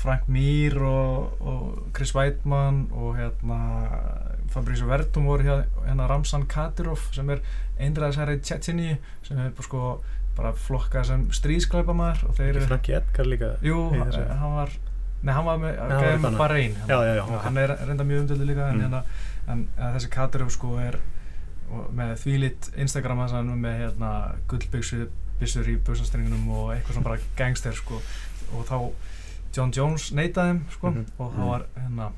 Frank Mir og, og Chris Weidmann og hérna Fabrizio Verdum voru hérna, Ramzan Kadyrov sem er einræðisherra í Tjetjini sem er bara sko bara flokkað sem stríðsklæpamaður og þeir eru Franki Edgar líka Jú, hann var Nei, hann var með, hann gæði með og ok. hann er reynda mjög umdöldu líka en, Mm. hérna, en að þessi Katarov sko er með þvílitt Instagram hans hann með hérna gullbyggsur byssur í bussastrengunum og eitthvað svona bara <laughs> gangster sko og þá John Jones neitaði þeim sko Mhm. og þá var hérna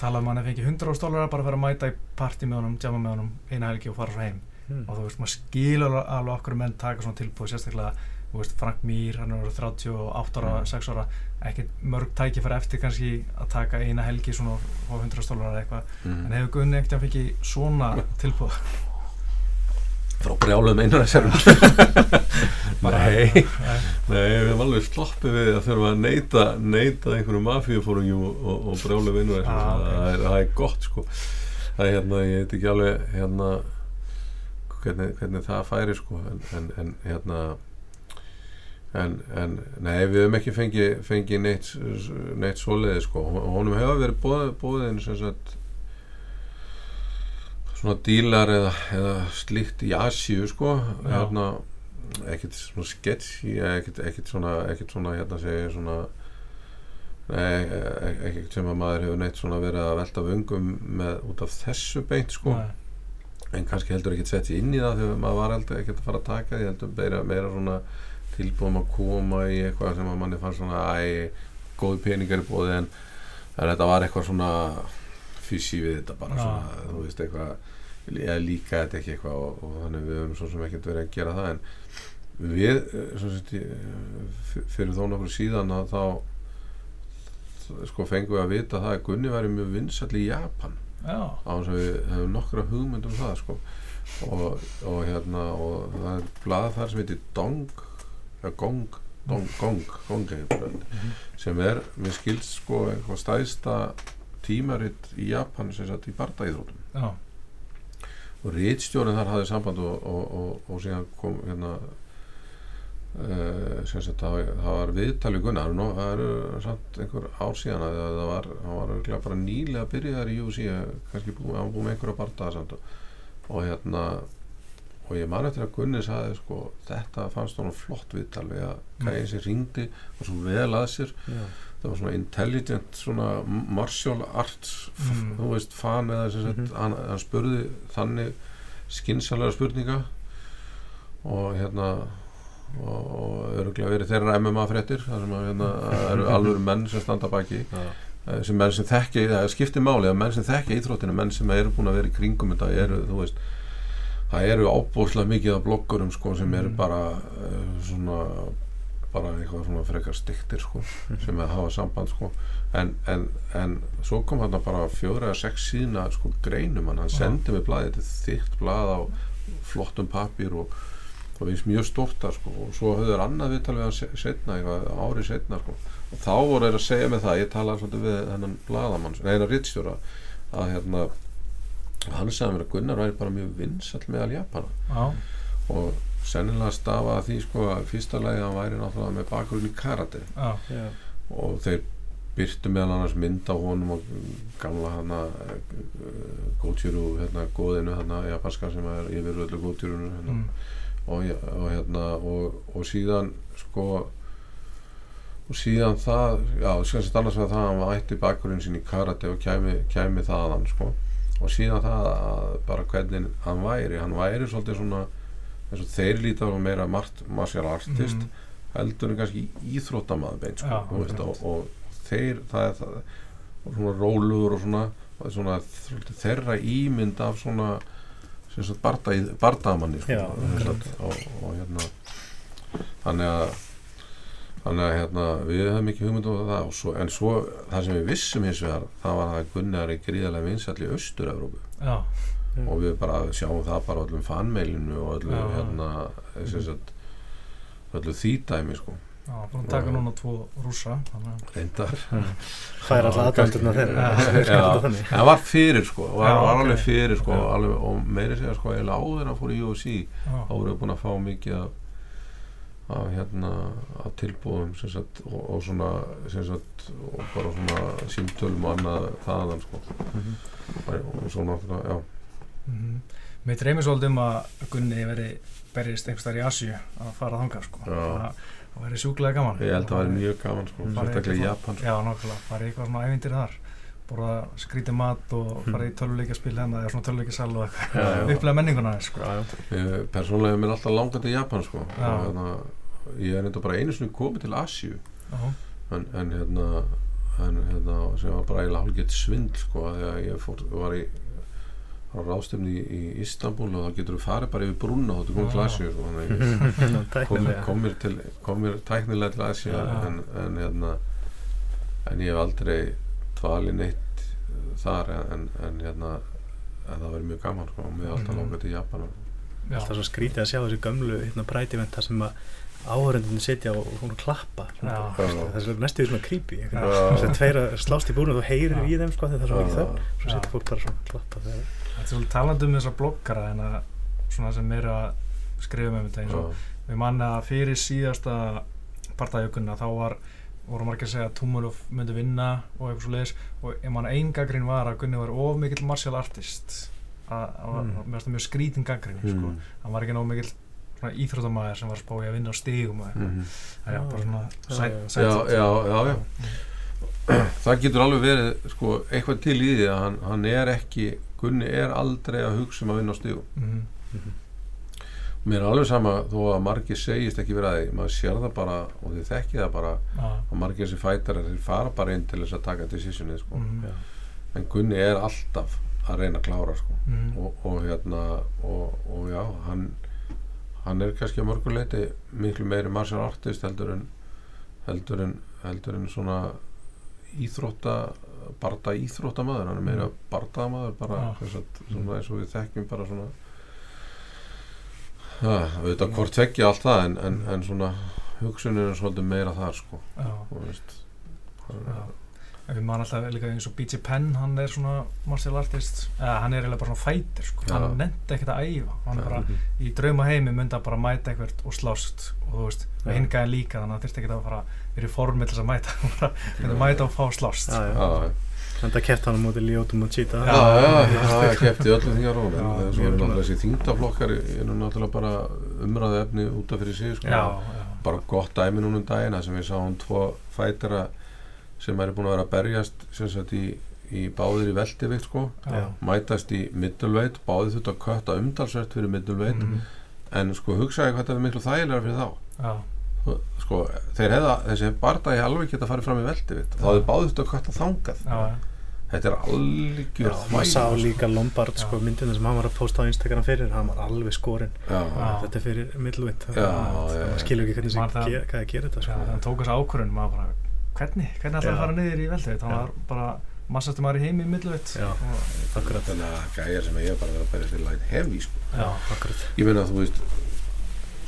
talað um hann að fengi 100 stólarar bara fyrir að mæta í partí með honum, jamma með honum eina helgi og fara svo heim Mm. og þú veist, maður skilur alveg- okkur menn taka svona tilbúð, sérstaklega veist, Frank Mir, hann er orðinn 38 ára, Mm. 6 ára, ekkert mörg tækifæri eftir kannski að taka eina helgi svona á 100 stólar eða eitthvað, mm. en hefur Gunni ekkert að fengi svona <laughs> tilbúð frá brjálum einar þessar Bara- <laughs> nei, Nei. við erum alveg sloppið við að þurfa að neyta, neyta einhverju mafíufóringjum og, og, og brjálum einar þessar Ah, ok. það, er, það er gott sko það er hérna, ég veit ekki alveg hérna hvernig, hvernig það færi sko en, en, en hérna en, en nei, við höfum ekki fengið fengi neitt, neitt svoleiði sko. Hon- honum hefur verið bóð, bóðin sem sagt svona dílar eða, eða slíkt í Asíu sko. Hérna ekkert svona sketchy ekkert, ekkert svona, ekkert svona hérna segja svona nei, e- ekkert sem að maður hefur neitt svona verið að velta vöngum með út af þessu beint sko. En kannski heldur ekki sett sér inn í það þegar maður var heldur ekkert að fara að taka því heldur meira, meira svona tilbúum að koma í eitthvað sem að manni fannst svona æ, góði peningar í bóði en, þetta var eitthvað svona fysí við þetta bara svona, þú veist eitthvað ég líka þetta ekki eitthvað og, og þannig við höfum svo sem ekkert verið að gera það en við eh, svo sett, fyrir þó nokkur síðan að þá sko fengum við að vita það að Gunni væri mjög vinsall í Japan Já. á þess að við hefum nokkra hugmynd um það sko. og, og hérna og það er blað þar sem heitir Dong eða Gong Dong, Gong, Gong það, sem er, mér skilst sko eitthvað stæðsta tímaritt í Japan sem satt í bardaíðrótum Já. og rítstjórinn þar hafði samband og, og, og, og síðan kom hérna uh, sem sagt það, var- það var viðtali Gunnar nú, það eru samt einhver ár síðan að það var, var bara nýlega byrjaðar í UFC kannski búið, hann búið með einhverja bardaða samt og, og hérna og ég man eftir að Gunni sagði sko þetta fannst honum flott viðtal við að gæði sem ringdi og svo vel að sér Já. það var svona intelligent svona martial arts Mm. þú veist fan eða sem sagt Mhm. hann, hann spurði þannig skinsalega spurninga og hérna og, og öruglega verið þeirra MMA fréttir þar sem að hérna, eru alvöru menn sem standa baki Já. sem menn sem þekki, það skiptir máli að menn sem þekki íþróttinu, menn sem eru búin að vera í kringum þetta eru, þú veist það eru ábúrslega mikið af bloggurum sko, sem eru Mm. bara uh, svona bara eitthvað svona frekar stiktir sko, <laughs> sem að hafa samband sko. en, en, en svo kom hann bara fjóra eða sex síðna sko, greinum hann, hann Já. sendi mig blaði þetta þykkt blað á flottum papír og það finnst mjög stórt sko. og svo höfður annað viðtal við hann se- setna, eitthvað ári setna sko. og þá voru þeir að segja mig það ég talaði svolítið við hennan bladamann neina rittstjóra að hérna hann sagði mér að Gunnar væri bara mjög vinsall meðal Japana Já. og sennilega stafaði að því sko að fyrsta lagi að hann væri náttúrulega með bakgrunn í karate Já. Og þeir byrtu meðal annars mynd á honum og gamla hana góðtjúru hérna góðinu hérna japanska sem er yfir öllu góðtjúrunu hérna, Mm. og, ja- og hérna og, og síðan sko og síðan það já, skilst annars vegar það að hann ætti bakgrunn sín í karate og kæmi, kæmi þaðan sko og síðan það að bara hvernig hann væri, hann væri svolítið svona eins og þeir líta á meira mart, martial artist Mhm. heldur en kannski íþróttamaður beint sko, akkurat. og, og þeir það er það og svona róluður og svona, svona þeirra ímynd af svona sagt barda, bardamanni sko, og, og hérna þannig að þannig að hérna, við höfum ekki hugmynd um það og svo, en svo það sem við vissum hins vegar það var að Gunnar er gríðarlega vinsall í Austur-Európu Já. og við bara sjáum það bara á öllum fanmeilinu og öllu Já. hérna sem sagt öllu því dæmi sko Já. Búin að taka núna tvo rússa. Þannig að reyndar Fær alltaf Já, aðdæmdurna þeirra Já. Það er var fyrir sko og það var alveg fyrir sko alveg, og meiri segja sko eiginlega áður en að fór í UFC Já. þá voru við búin að fá mikið af, af hérna af tilbúðum sem sagt og, og svona sem sagt og bara svona símtölum og annað þaðan sko Mhm. og, og svo náttúrulega já Mm Mér dreymir svolítið um að Gunni veri berjist einhvers þar í Asju að fara þangað sko. Það það væri sjúklega gaman. ég held að það væri mjög gaman sko Mm. Sérstaklega í eitthvað- Japan sko. Já, nákvæmlega. Farið í eitthvað svona ævindir þar. Borða skrítið mat og farið í töluleikjaspil hérna eða svona töluleikjasal og. Upplega menninguna sko. Ég, persónulega er mér alltaf langað til Japan sko hérna ég er enda bara einu sinni komið til Asju Já. en, en hérna en hérna sem var bara eiginlega hálfgett svindl sko að ég fór, var í á ráðstöfni í, í Istanbul og þá getur þú farið bara yfir brúna og þú <laughs> komið til. Asju sko, þannig að ég kom, Tæknilega. til, Asju en, en hérna en ég hef aldrei dvalið neitt uh, þar en, en hérna en það verið mjög gaman sko og mér er alltaf Mhm. langað til Japan alltaf svo skrítið að sjá þessi gömlu hérna prætiventa sem að áhörendunni sitja og, og hún klappa Já. það er svo næstu því svona creepy Já. þess að tveir að slást í búinu og þú heyrir í þeim sko það er svo mikið þögn svo Já. sitja fólk bara svona klappa Þetta er svolítið talandi um þessar bloggara en að svona sem eru að skrifa um þetta eins og við manna að fyrir síðasta partæðjökunna þá var voru margir að segja að Tumulov myndi vinna og eitthvað svo leiðis og ég man ein gaggrín var að Gunni var of mikill martial artist að það var Mm. mér finnst það mjög skrítin gaggrín sko. Mm. hann var ekki nóg mikill svona íþróttamæður sem var að spá í að vinna á stígum og eitthvað Mhm. það er bara svona Já, sæt, já. sæt, Já, já, já, já. <clears throat> það getur alveg verið sko, eitthvað til í því að hann, hann er ekki Gunni er aldrei að hugsa um að vinna á stígu mm mér er alveg sama þó að margir segist ekki verið að því maður sér það bara og þið þekki það bara já, að margir þessi fætar þeir fara bara inn til þess að taka decisionið sko. mm, Já. en Gunni er alltaf að reyna að klára sko. mm, og, og hérna og, og já, hann hann er kannski að mörguleiti miklu meiri martial artist heldur en heldur en, heldur en svona íþrótta barda íþróttamaður, hann er meira Mm. bardamaður bara Já. þess að, svona eins og við þekkjum bara svona auðvitað hvort tveggja allt það en, en, en svona hugsunin er svolítið meira þar sko já, og veist já. En við man alltaf líka eins og B.J. Penn hann er svona martial artist eða hann er eiginlega bara svona fighter sko. Já. hann nefndi ekkert að æfa hann er bara í drauma heimi myndi að bara mæta eitthvað og slást og þú veist, Já. með hingaðin líka þannig að það þurfti ekki að fara verið formið til þess að mæta <laughs> bara myndi mæta og fá slást Já, já. Já, en það keft hann á móti Ljótum og Cheetah já, já, já, kefti öllu þingar og Já, svo er mjög náttúrulega þessi þingdaflokkar eru náttúrulega bara umræðu efni út af fyrir sig sko. já, já, bara gott dæmi núna um daginn þar sem við sáum tvo fætara sem er búin að vera að berjast sem sagt í, í báðir í veldivikt sko. Já. mætast í middleweight, báðir þurft að kötta umdalsvert fyrir middleweight. Mhm. en sko hugsaði hvað það er miklu þægilega fyrir þá. Já, sko, þeir hefða, þessi bardagi alveg geta farið fram í veldivikt þá hefði báðir þurft að kötta þangað. Já, þetta er algjör Já, maður sá sko. líka Lombard sko, myndinu sem hann var að posta á Instagram fyrir hann var alveg skorinn. Þetta er fyrir já. maður skilur ekki hvernig það það- ge hvað það gerir þetta já, sko. hann tók þessu ákvörðun maður bara, hvernig, hvernig ætlaði að fara niður í veldið hann Já. var bara massastum maður í heimi í akkurat, þannig að gæjar sem ég hef bara verið að berja fyrir light heavy sko. já, ég meina að þú veist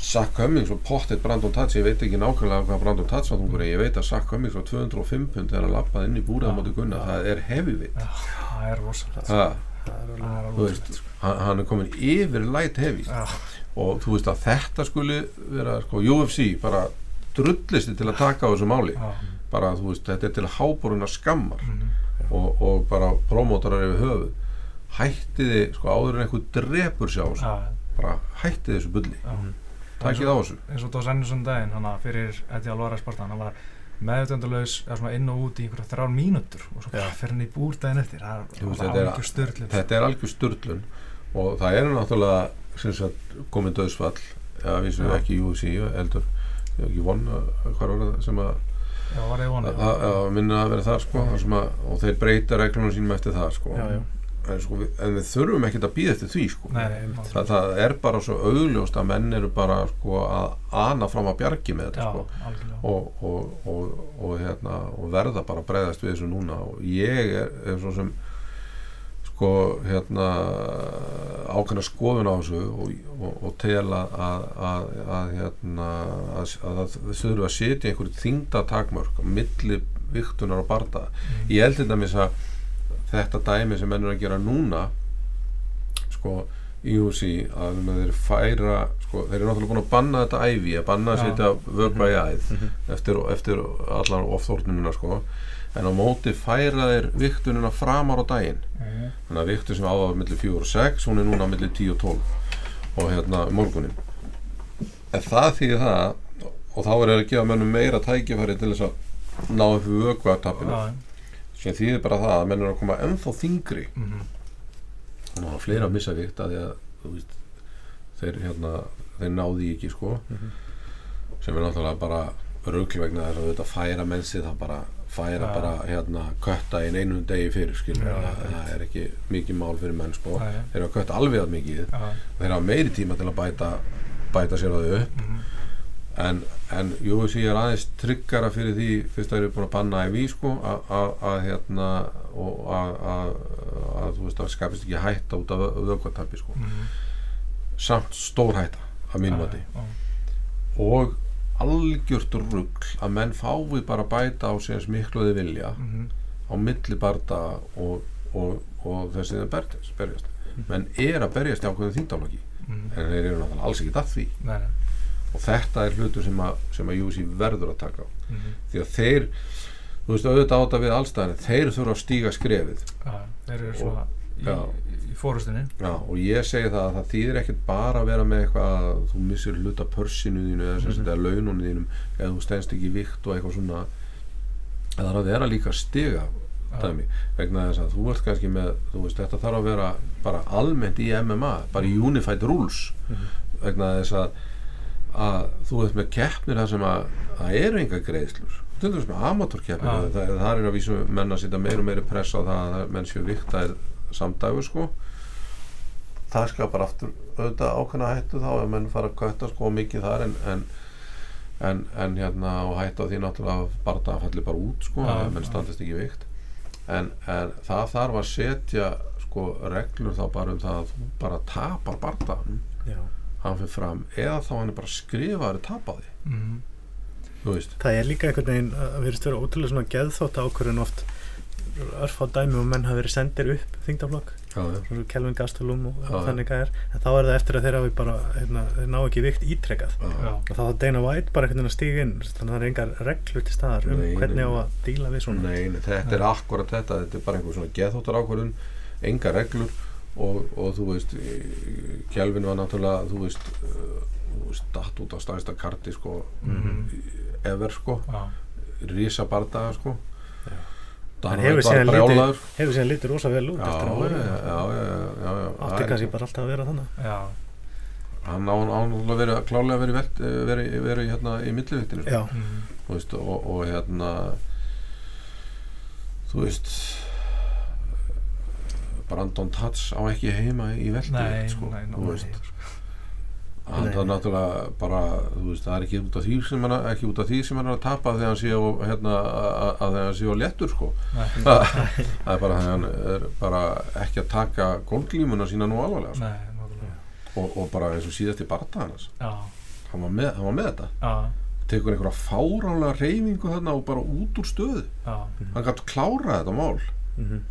Sack Cummings og pottet Brandon Tats ég veit ekki nákvæmlega hvað Brandon Tats var þungur en ég veit að Sack Cummings var 205 pund þegar hann lappaði inn í búrið á Já. móti gunna það er heavyweight. Já, það er rosalegt sko. hann, er komin yfir light heavy. Já, og þú veist að þetta skuli vera sko UFC bara drullisti til að taka á þessu máli. Bara þú veist þetta er til háboruna skammar. Mhm, og, og bara promótarar yfir höfuð. Hættiði sko áður en einhver drepur sjá bara hættiði þessu bulli já. takið á þessu eins og Dós Ennisson daginn hann að fyrir Eddie Alvarez Spartan hann var svona inn og út í einhverja þrjár mínútur og svo Já. fyrir hann í búr daginn eftir það er alveg störlið þetta er algjör styrlun og það er náttúrulega komið döðsfall eða við sem Já. ekki í UFC hef ekki von hvað var það sem að, já, var ég að, vonið að, minna að vera það sko, að, og þeir breyta reglunum sínum eftir það sko. já, já, En, sko, en við þurfum ekkert að býða eftir því sko. nei, nei, það, er bara svo augljóst að menn eru bara sko, að ana fram að bjargi með þetta já, sko. og, og, og, og, hérna, og verða bara að breyðast við þessu núna og ég er, er svo sem sko hérna ákveðna skoðun á þessu og, og, og tel að, að, að, að hérna að, að það þurfu að setja einhverju þingdatakmörk á milli viktunar og barda Mhm. ég held til dæmis að þetta dæmi sem menn eru að gera núna sko í UFC að þeir færa sko, þeir eru náttúrulega búin að banna þetta ævi að banna að setja vökva í æð Mhm. eftir, eftir allar ofþórnununa sko. En á móti færa þeir viktunina framar á daginn. Mhm. þannig að viktun sem áður millir 4 og 6 hún er núna millir 10 og 12 og hérna morgunin. En það þýðir það og þá er það að gefa mönnum meira tækifæri til þess að ná upp við vökvatappinu? Já, sem þýðir bara það að menn eru að koma ennþá þingri mhm, og það var fleira að missa vikt að því að veist, þeir hérna þeir náði ekki sko. Mhm. sem er náttúrulega bara rugl vegna þess að þetta færa mennsi það bara færa Já. bara hérna kötta í einum degi fyrir skilur. Já, það, er ekki mikið mál fyrir menn sko. Nei. þeir hafa kött alveg að mikið. Já, þeir hafa meiri tíma til að bæta bæta sér á þau upp. Mhm, en, en UFC er aðeins tryggara fyrir því fyrst að þeir eru búin að banna IV sko að- að að, hérna og að, að, að þú veist að skapist ekki hætta út af vökkvartapi sko. Mhm, samt stór hætta að mínum mati. Já, og algjört rugl að menn fái bara að bæta á sig eins miklu og þið vilja mhm, á milli barda og, og, og þessi þeim berjast, berjast. menn er að berjast í ákveðin þýndaflokki mhm, en þeir eru náttúrulega alls ekki að því. Nei, nei, og þetta er hlutur sem að, sem að UC verður að taka á. Mhm, því að þeir þú veist auðvitað átta við allstæðin þeir þurfa að stíga skrefið. Já, þeir eru svona í, í fórustinni Já, og ég segi það að það þýðir ekkert bara að vera með eitthvað að þú missir hluta pörsinu þínu eða, mm Mhm. eða laununum þínum eða þú stendst ekki í vikt og eitthvað svona. Það þarf að vera líka stiga dæmi, vegna þess að þú ert kannski með þú veist, þetta þarf að vera bara almennt í MMA, bara í Unified Rules. Mhm. vegna þess að að þú ert með keppnir þar sem að það eru enga greiðslur. Til dæmis með amatórkeppnir Já. það, það er að vísu menn að setja meir og meiri press á það að menn séu viktaðir samdægur sko. Það skapar aftur auðvitað ákveðna hættu þá ef menn fara að kötta sko mikið þar en, en, en, en hérna og hættu á því náttúrulega að barða falli bara út sko Já, ef menn standist ekki vikt. En, en það þarf að setja sko reglur þá bara um það að þú bara tapar barðanum Já. Hann fyrir fram eða þá hann er bara skrifaður tapaði mhm, þú veist. Það er líka einhvern veginn að verðist vera ótrúlega svona geðþótt ákvörðun oft. Örfá dæmi og menn hafa verið sendir upp svona Kelvin Gastelum og Já, þannig að er, en þá er það eftir að þeir hafi bara, hérna, þeir ná ekki vikt ítrekkað og þá er Dana White bara einhvern veginn að stíga inn. Þannig að það er engar reglur til staðar um Nei, hvernig á að díla við svona. Nei, nei, þetta er akkurat þetta. Þetta er bara einhver svona geðþóttar ákvörðun. Enga reglur og, og þú veist Kelvin var náttúrulega þú veist, uh, þú veist datt út á stæðsta karti sko mhm, ever sko, já, rísa bardaga sko. Já. Dan En hefur síðan brjálaður. hefur síðan litið rosa vel út já, eftir já, að já, átti kannski bara alltaf að vera þannig já, hann á án að vera klálega verið velt, verið, verið hérna í milliviktinu sko. Þú veist, og, og hérna þú veist Brandon Tats á ekki heima í veldi nei, sko, hann Nei, það nei. náttúrulega bara þú veist, það er ekki út af því sem hann ekki út af því sem hann er að tapa þegar hann sé á hérna, að að þegar hann sé á léttur sko. <laughs> Það er bara þegar hann er bara ekki að taka gólglímuna sína nú alvarlega sko. nei, náttúrulega, og, og bara eins og síðast í já, hann var með, hann var með þetta. Já, tekur einhverja fáránlega reyfingu þarna og bara út úr stöðu. Já, hann gætt klára þetta mál. Mhm,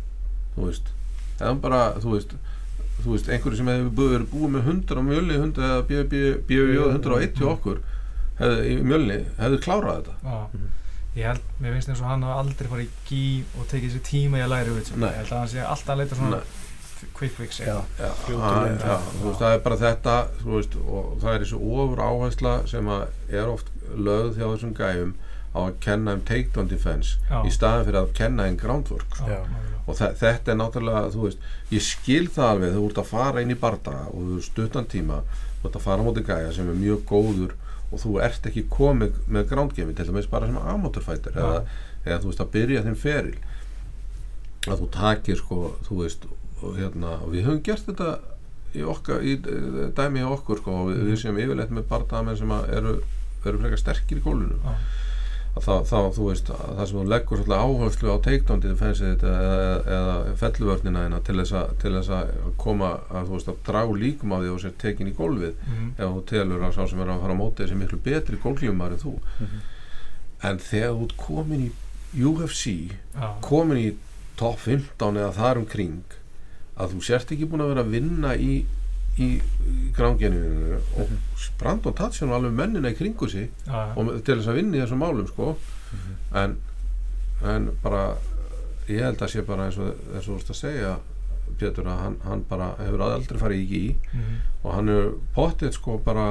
þú veist eða hann bara, þú veist þú veist, einhverju sem hefur búið, verið búið með 100 á mjölni, 100 eða bjöfjöð 100 á 1 hjá okkur hefði, í mjölni, hefði klárað þetta já ég held, mér finnst eins og hann hafa aldrei farið í gí og tekið sér tíma í að læra ég held að hann sé alltaf að leita svona Nei. quick fix Já, já, leið. já, þú veist, það er bara þetta þú veist, og það er þessu ofur áhersla sem að er oft lögð hjá þessum gæfum á að kenna um takedown defense Já. í staðin fyrir að kenna um groundwork já, Já. nákvæmlega. Og þe þetta er náttúrulega, þú veist ég skil það alveg, þú ert að fara inn í bardaga og þú ert stuttan tíma þú ert að fara á móti gæja sem er mjög góður og þú ert ekki komið með groundgame til dæmis bara sem amateurfætir Já. eða, eða þú veist að byrja þinn feril. Að þú takir sko, þú veist og, hérna, og við höfum gert þetta í, okkar, í eh, dæmi hjá okkur sko, og við, við séum yfirleitt með bardagamenn sem eru, eru frekar sterkir í að þá, þá þú veist að það sem þú leggur svolítið áherslu á þetta eða, eða felluvörnina þína til þess, að, til þess að koma að þú veist að drá líkum á því og sér tekin í gólfið. Mhm, ef þú telur að sá sem er að fara á móti þessi miklu betri gólglífumar en þú. Mhm. en þegar þú komin í UFC já, komin í top 15 eða þar um kring að þú sért ekki búin að vera að vinna í í, í grángeninu og Brandon Tatján var alveg mennina í kringu sig já, og með- til þess að vinna í þessum málum sko. En, en bara ég held að sé bara eins og þú veist að segja Pétur að hann, hann bara hefur aldrei farið í gí mhm, og hann er pottið sko bara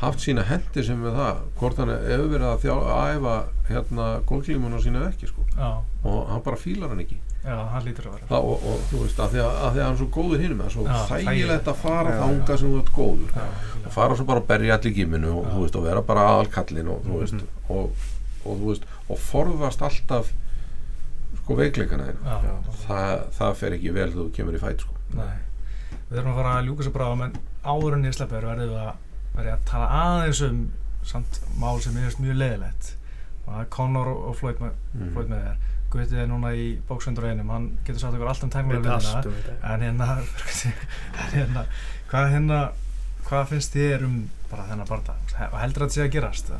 haft sína hendir sem við það hvort hann hefur verið að, þjá, að æfa hérna gólklímun og sína ekki sko. Já, og hann bara fílar hann ekki já, hann lítur að vera það, og, og þú veist að því að, að því að hann er svo góður hinum það er svo Já, þægilegt að fara Já, þanga sem þú ert góður já, og fara svo bara að berja allir gíminu og, veist, og vera bara aðalkallin og, þú veist, Mhm. og, og, þú veist, og forðast alltaf sko veikleikana Já. það, það fer ekki vel þegar þú kemur í fæt sko. Nei. Við þurfum að fara að ljúka sér bráðum en áður en ég sleppi þér verðum við að, verði að tala aðeins um samt mál sem er mjög leðilegt og það er Conor og og Floyd með, Mhm. Floyd með þér Guðið er núna í bóksundur einum hann getur sagt okkur allt um tæknilega um þetta. En hérna <laughs> en hérna hvað hérna hvað finnst þér um bara þennan barða og heldur að þetta sé að gerast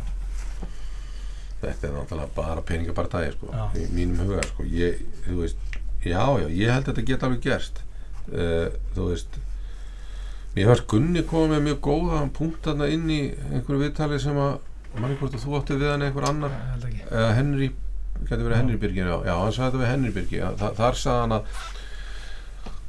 þetta er náttúrulega bara peningapartæði sko, Já. í mínum huga sko. ég, þú veist, já, já, ég held að þetta geta alveg gerst. Uh, þú veist mér fannst Gunni koma með mjög góða punkt þarna inn í einhverju viðtali sem að manni hvort að þú átti við hann eða einhver annar. Ég held ekki. Eða Henry, getur verið Já. Henry Birgir já, já, hann sagði þetta við Henry Birgir þa þar sagði hann að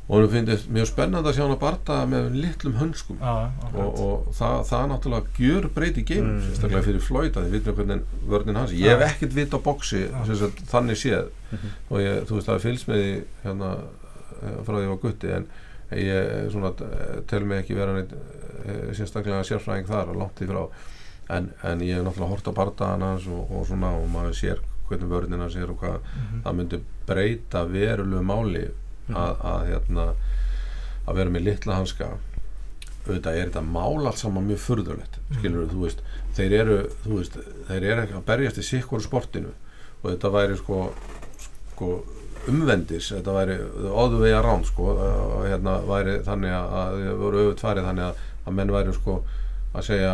og hann finnst mjög spennandi að sjá hann að barta með litlum hönskum Já, og, og það, það náttúrulega gjör breyti game, Mm. sérstaklega fyrir að þið vitum hvernig vörnin hans ég hef ekkert vit á sem sagt, þannig séð Mhm. og ég, þú veist það er fylgst með því hérna, eh, frá því ég var gutti en ég eh, svona, eh, tel mig ekki vera neitt sérstaklega sérfræðing þar langt því frá en, en ég hef náttúrulega hort á bardaðan hans og, og svona og maður sér hvernig vörnin hans er og hvað Mhm. það myndi breyta verulegu máli að, að hérna að vera með litla hanska. Auðvitað er þetta mál allt saman mjög furðulegt skilur þú veist þeir eru, veist, þeir eru að berjast í sikkur sportinu og þetta væri sko, sko umvendis, þetta væri óðu vegi að rán sko, hérna væri þannig að, að þið voru auðvitað þannig að, að menn væri sko að segja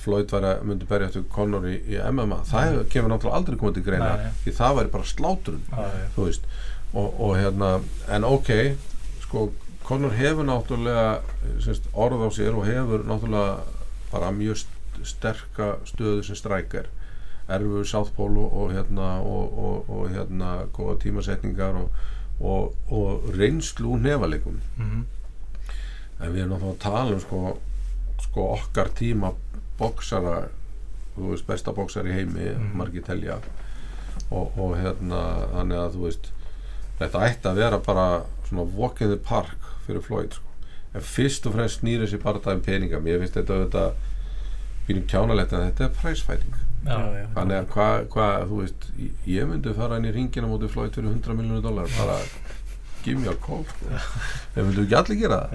Floyd væri að myndi berjast við Conor í, í MMA, það hefur- kemur náttúrulega aldrei komið til greina, Nei, nei. því það væri bara slátrun já. þú veist og, og hérna, en ok sko, Conor hefur náttúrulega semst, orð á sér og hefur náttúrulega bara mjög st- sterka stöðu sem strækjar erfur Southpole og, hérna og, og, og hérna góða tímasetningar og, og, og reynslu úr nefalekum Mhm. en við erum náttúrulega að tala um sko, sko okkar tíma boksara þú veist besta boksar í heimi Mhm. margir telja og, og hérna þannig að þú veist þetta ætti að vera bara svona walk in the park fyrir Floyd sko. en fyrst og fremst snýr þessi bara það um peninga mér finnst þetta auðvitað býnum kjánalegt en þetta er já. þannig að hvað, hva, þú veist ég- ég myndi fara inn í ringina móti Floyd fyrir 100 miljónu dólar bara give me a call en myndu ekki allir gera það.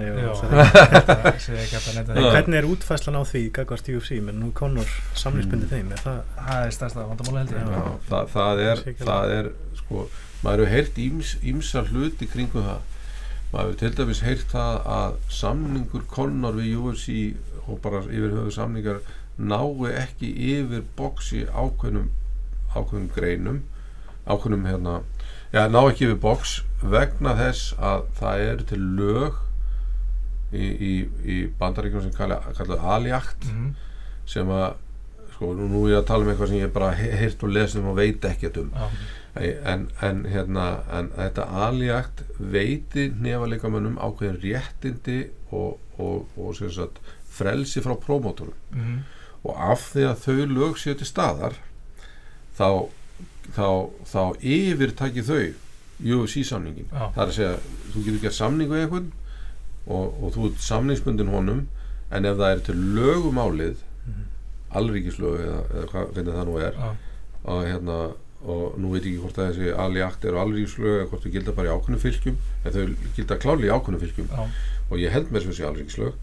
Er- hvernig er útfæslan á því gagvart UFC menn nú Conor samlingsbundið þeim er það Það er stærsta vandamáli held ég. Já. Já, það, það er, er sko, maður hefur heyrt íms, ímsar hluti kringum það. Maður hefur til dæmis heyrt það að samningur Conor við UFC og bara yfir höfu samningar nái ekki yfir boxi ákveðnum ákveðnum greinum ákveðnum hérna já, ná ekki yfir box vegna þess að það eru til lög í, í, í bandaríkjum sem kalla, kalla aliakt Mhm. sem að sko, nú, nú er ég að tala um eitthvað sem ég bara he- heyrt og lesið um og veit ekkert um Já, en, en, hérna, en þetta aljakt veiti nefalegamönnum ákveðin réttindi og, og, og sem sagt, frelsi frá prómótorum mhm. og af því að þau lög séu til staðar þá þá, þá yfirtaki þau UFC samningin Já. það er að segja, þú getur gert samning við einhvern og, og þú ert samningsbundin honum en ef það er til lögumálið Mhm. alríkislög eða, eða hvað, hvernig það nú er Já, og hérna og nú veit ég ekki hvort að þessi aljakt eru alríkislög eða hvort þau gilda bara í ákveðnum fylgjum en þau gilda kláli í ákveðnum fylgjum já, og ég held með þessi alríkislög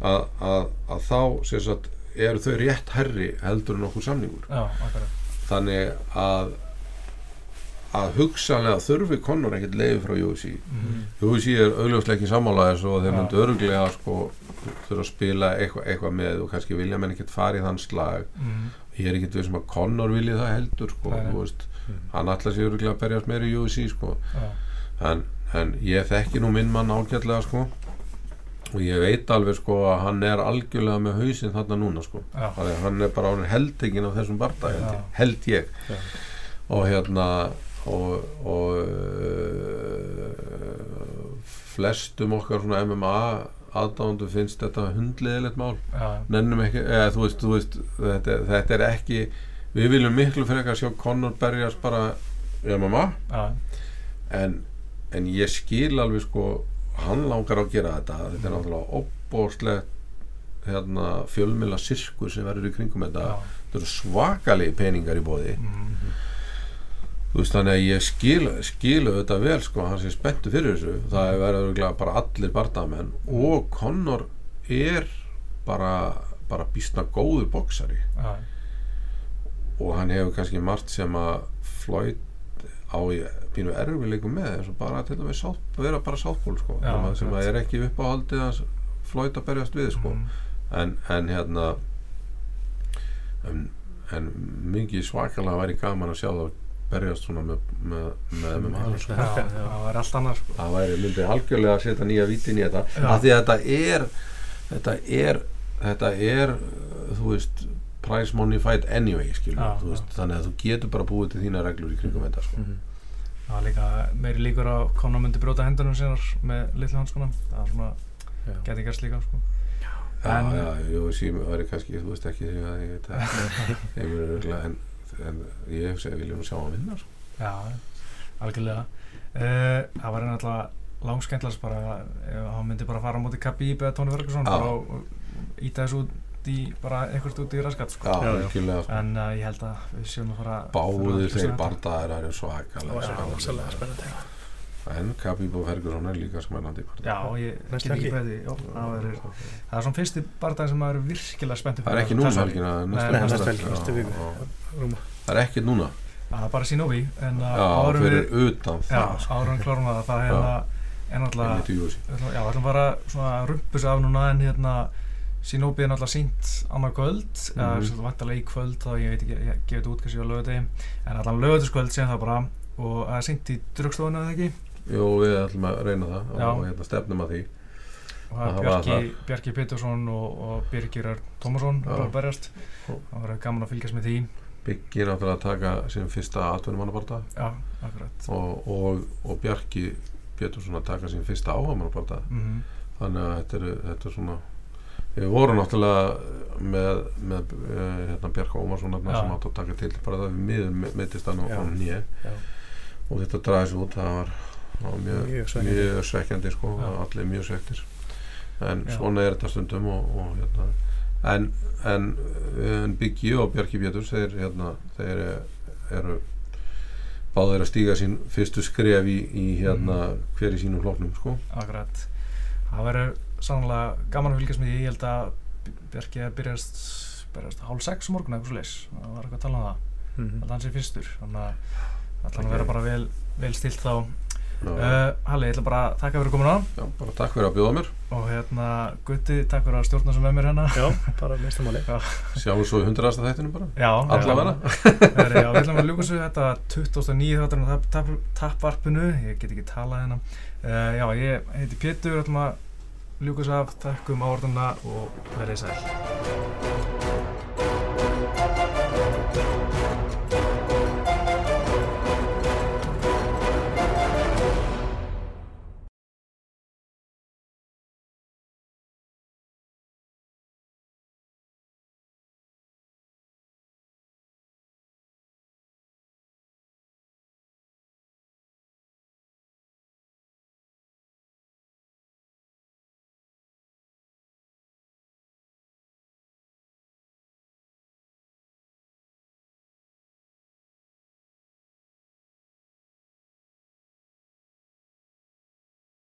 að, að, að þá sem sagt, eru þau rétt herri heldur en okkur samningur já, akkurat. Þannig að að hugsanlega þurfi Conor ekkert leiði frá UFC Mhm. UFC er augljóslega ekki sammála þessu og þeir Já. myndu örglega sko, þurfa að spila eitthvað, eitthvað með og kannski vilja menn ekkert fara í þann slag Mhm. ég er ekkert við sem að Conor vilji það heldur sko, þú veist, Mhm. hann ætla sér örglega að berjast meira í UFC sko. Já, en, en ég þekki nú minn mann ágætlega sko. Og ég veit alveg sko, að hann er algjörlega með hausinn þarna núna sko. hann er bara heldegin af þessum barda held ég, Já. og hérna og, og uh, flestum okkar svona MMA aðdándu finnst þetta hundleðilegt mál. Nennum ekki, eða þú veist, þú veist þetta, þetta er ekki við viljum miklu frekar sjá Conor berjast bara MMA já, en, en ég skil alveg sko hann langar að gera þetta. Þetta er náttúrulega opbóðslegt hérna, fjölmila sirkur sem verður í kringum þetta. Já. þetta eru svakalegi peningar í bóði Mhm. þú veist þannig að ég skil, skilu þetta vel sko, hann sé spenntu fyrir þessu. Það er verið bara allir bardamenn og Conor er bara, bara býstna góður boksari Já, og hann hefur kannski margt sem að Floyd á í pínu erfileikum með eins og bara til dæmis vera bara sáttból sko, Já, sem, að, sem að er ekki uppáhaldið hans Floyd að berjast við sko Mhm. en, en hérna en, en mikið svakalega væri gaman að sjá það berjast svona með, með, með, með maður sko. Já, það var allt annars sko. það væri myndi algjörlega að setja nýja vítin í þetta af því að þetta er þetta er þetta er þú veist price money fight anyway skilur, Já, þú veist, já. þannig að þú getur bara búið til þína reglur í kringum þetta sko. Mhm. það var líka meiri líkur á konar myndi brjóta hendunum sínar með litla hanskona það Já. geti gerst líka sko. já, En- já, jú, sí, væri kannski þú veist ekki því að ég veit að <laughs> en, en ég segi vilja nú sjá hann vinna sko. já, algjörlega uh, það var náttúrulega langskendlast bara ef hann myndi bara fara á móti Khabib eða Já. bara og, og íta þessu út í bara einhvert út í raskat sko. já, Já, sko. en uh, ég held að við séum að fara báðir að þeir þetta. bardaðir eru svakalega spennandi. en Khabib og Ferguson er líka spennandi já, ég get ekki beði já, það, er svona fyrsti barndag sem maður er virkilega spenntið það er ekki núna það er ekki núna það er bara en já, árum fyrir við utan já, það sko. árum klárum við það er hérna er náttúrulega Einmitt í UFC. Við ætlum- Já, við ætlum bara svona að rumpus af núna en hérna Sinobi er náttúrulega sínt annað kvöld mm Mhm. -hmm. eða vantarlega í kvöld þá ég veit ekki, ég gefið þetta út kannski á lögadegi en allan lögadagskvöld síðan það bara og það er sínt í drugstofunni eða ekki Jú, við ætlum að reyna það Já. og hérna stefnum að því og það er Bjarki, Bjarki Pétursson og, og Birgir R. Tómasson að berjast Já. það verður gaman að fylgjast með því Byggi náttúrulega að taka sem fyrsta atvinnumannabarta og, og, og Bjarki Pétursson að taka sem fyrsta áhamannabarta mm -hmm. þannig að þetta er, þetta er svona við vorum náttúrulega með, með uh, hérna Bjarka Ómarsson sem átt að taka til bara það við miður meitist hann á nýja og þetta draðis út það var, það var mjög, Mjög mjög, svekkjandi. svekkjandi sko, allir mjög svektir en Já. svona er þetta stundum og, og hérna. En, en, en Biggi og Bjarki Péturs þeir, hérna, þeir eru báðir að stíga sín fyrstu skref í, í hérna hver í sínum floknum sko. Akkurat. Það verður sannlega gaman að fylgjast með því. Ég held að Bjarki að byrjast byrjast hálf sex á morgun eða eitthvað svo leis það var eitthvað að tala um það. Mhm. að hann sé fyrstur. Þannig að það ætla að Ok. vera bara vel, vel stilt þá. Já, uh, Halli, ég ætla bara að taka fyrir komuna. Já, bara takk fyrir að bjóða mér. Og hérna Gutti, takk fyrir að stjórna sem með mér hérna. Já, bara minnstamáli sjáum svo í hundraðasta þættinu bara? Já, allavega Já, við ætlum að ljúka svo þetta 2009 þátturinn á tapp, tappvarpinu ég get ekki talað hérna. Uh, Já, ég heiti Pétur, ætlum að ljúkus af, takk um áordunna og verið sæl.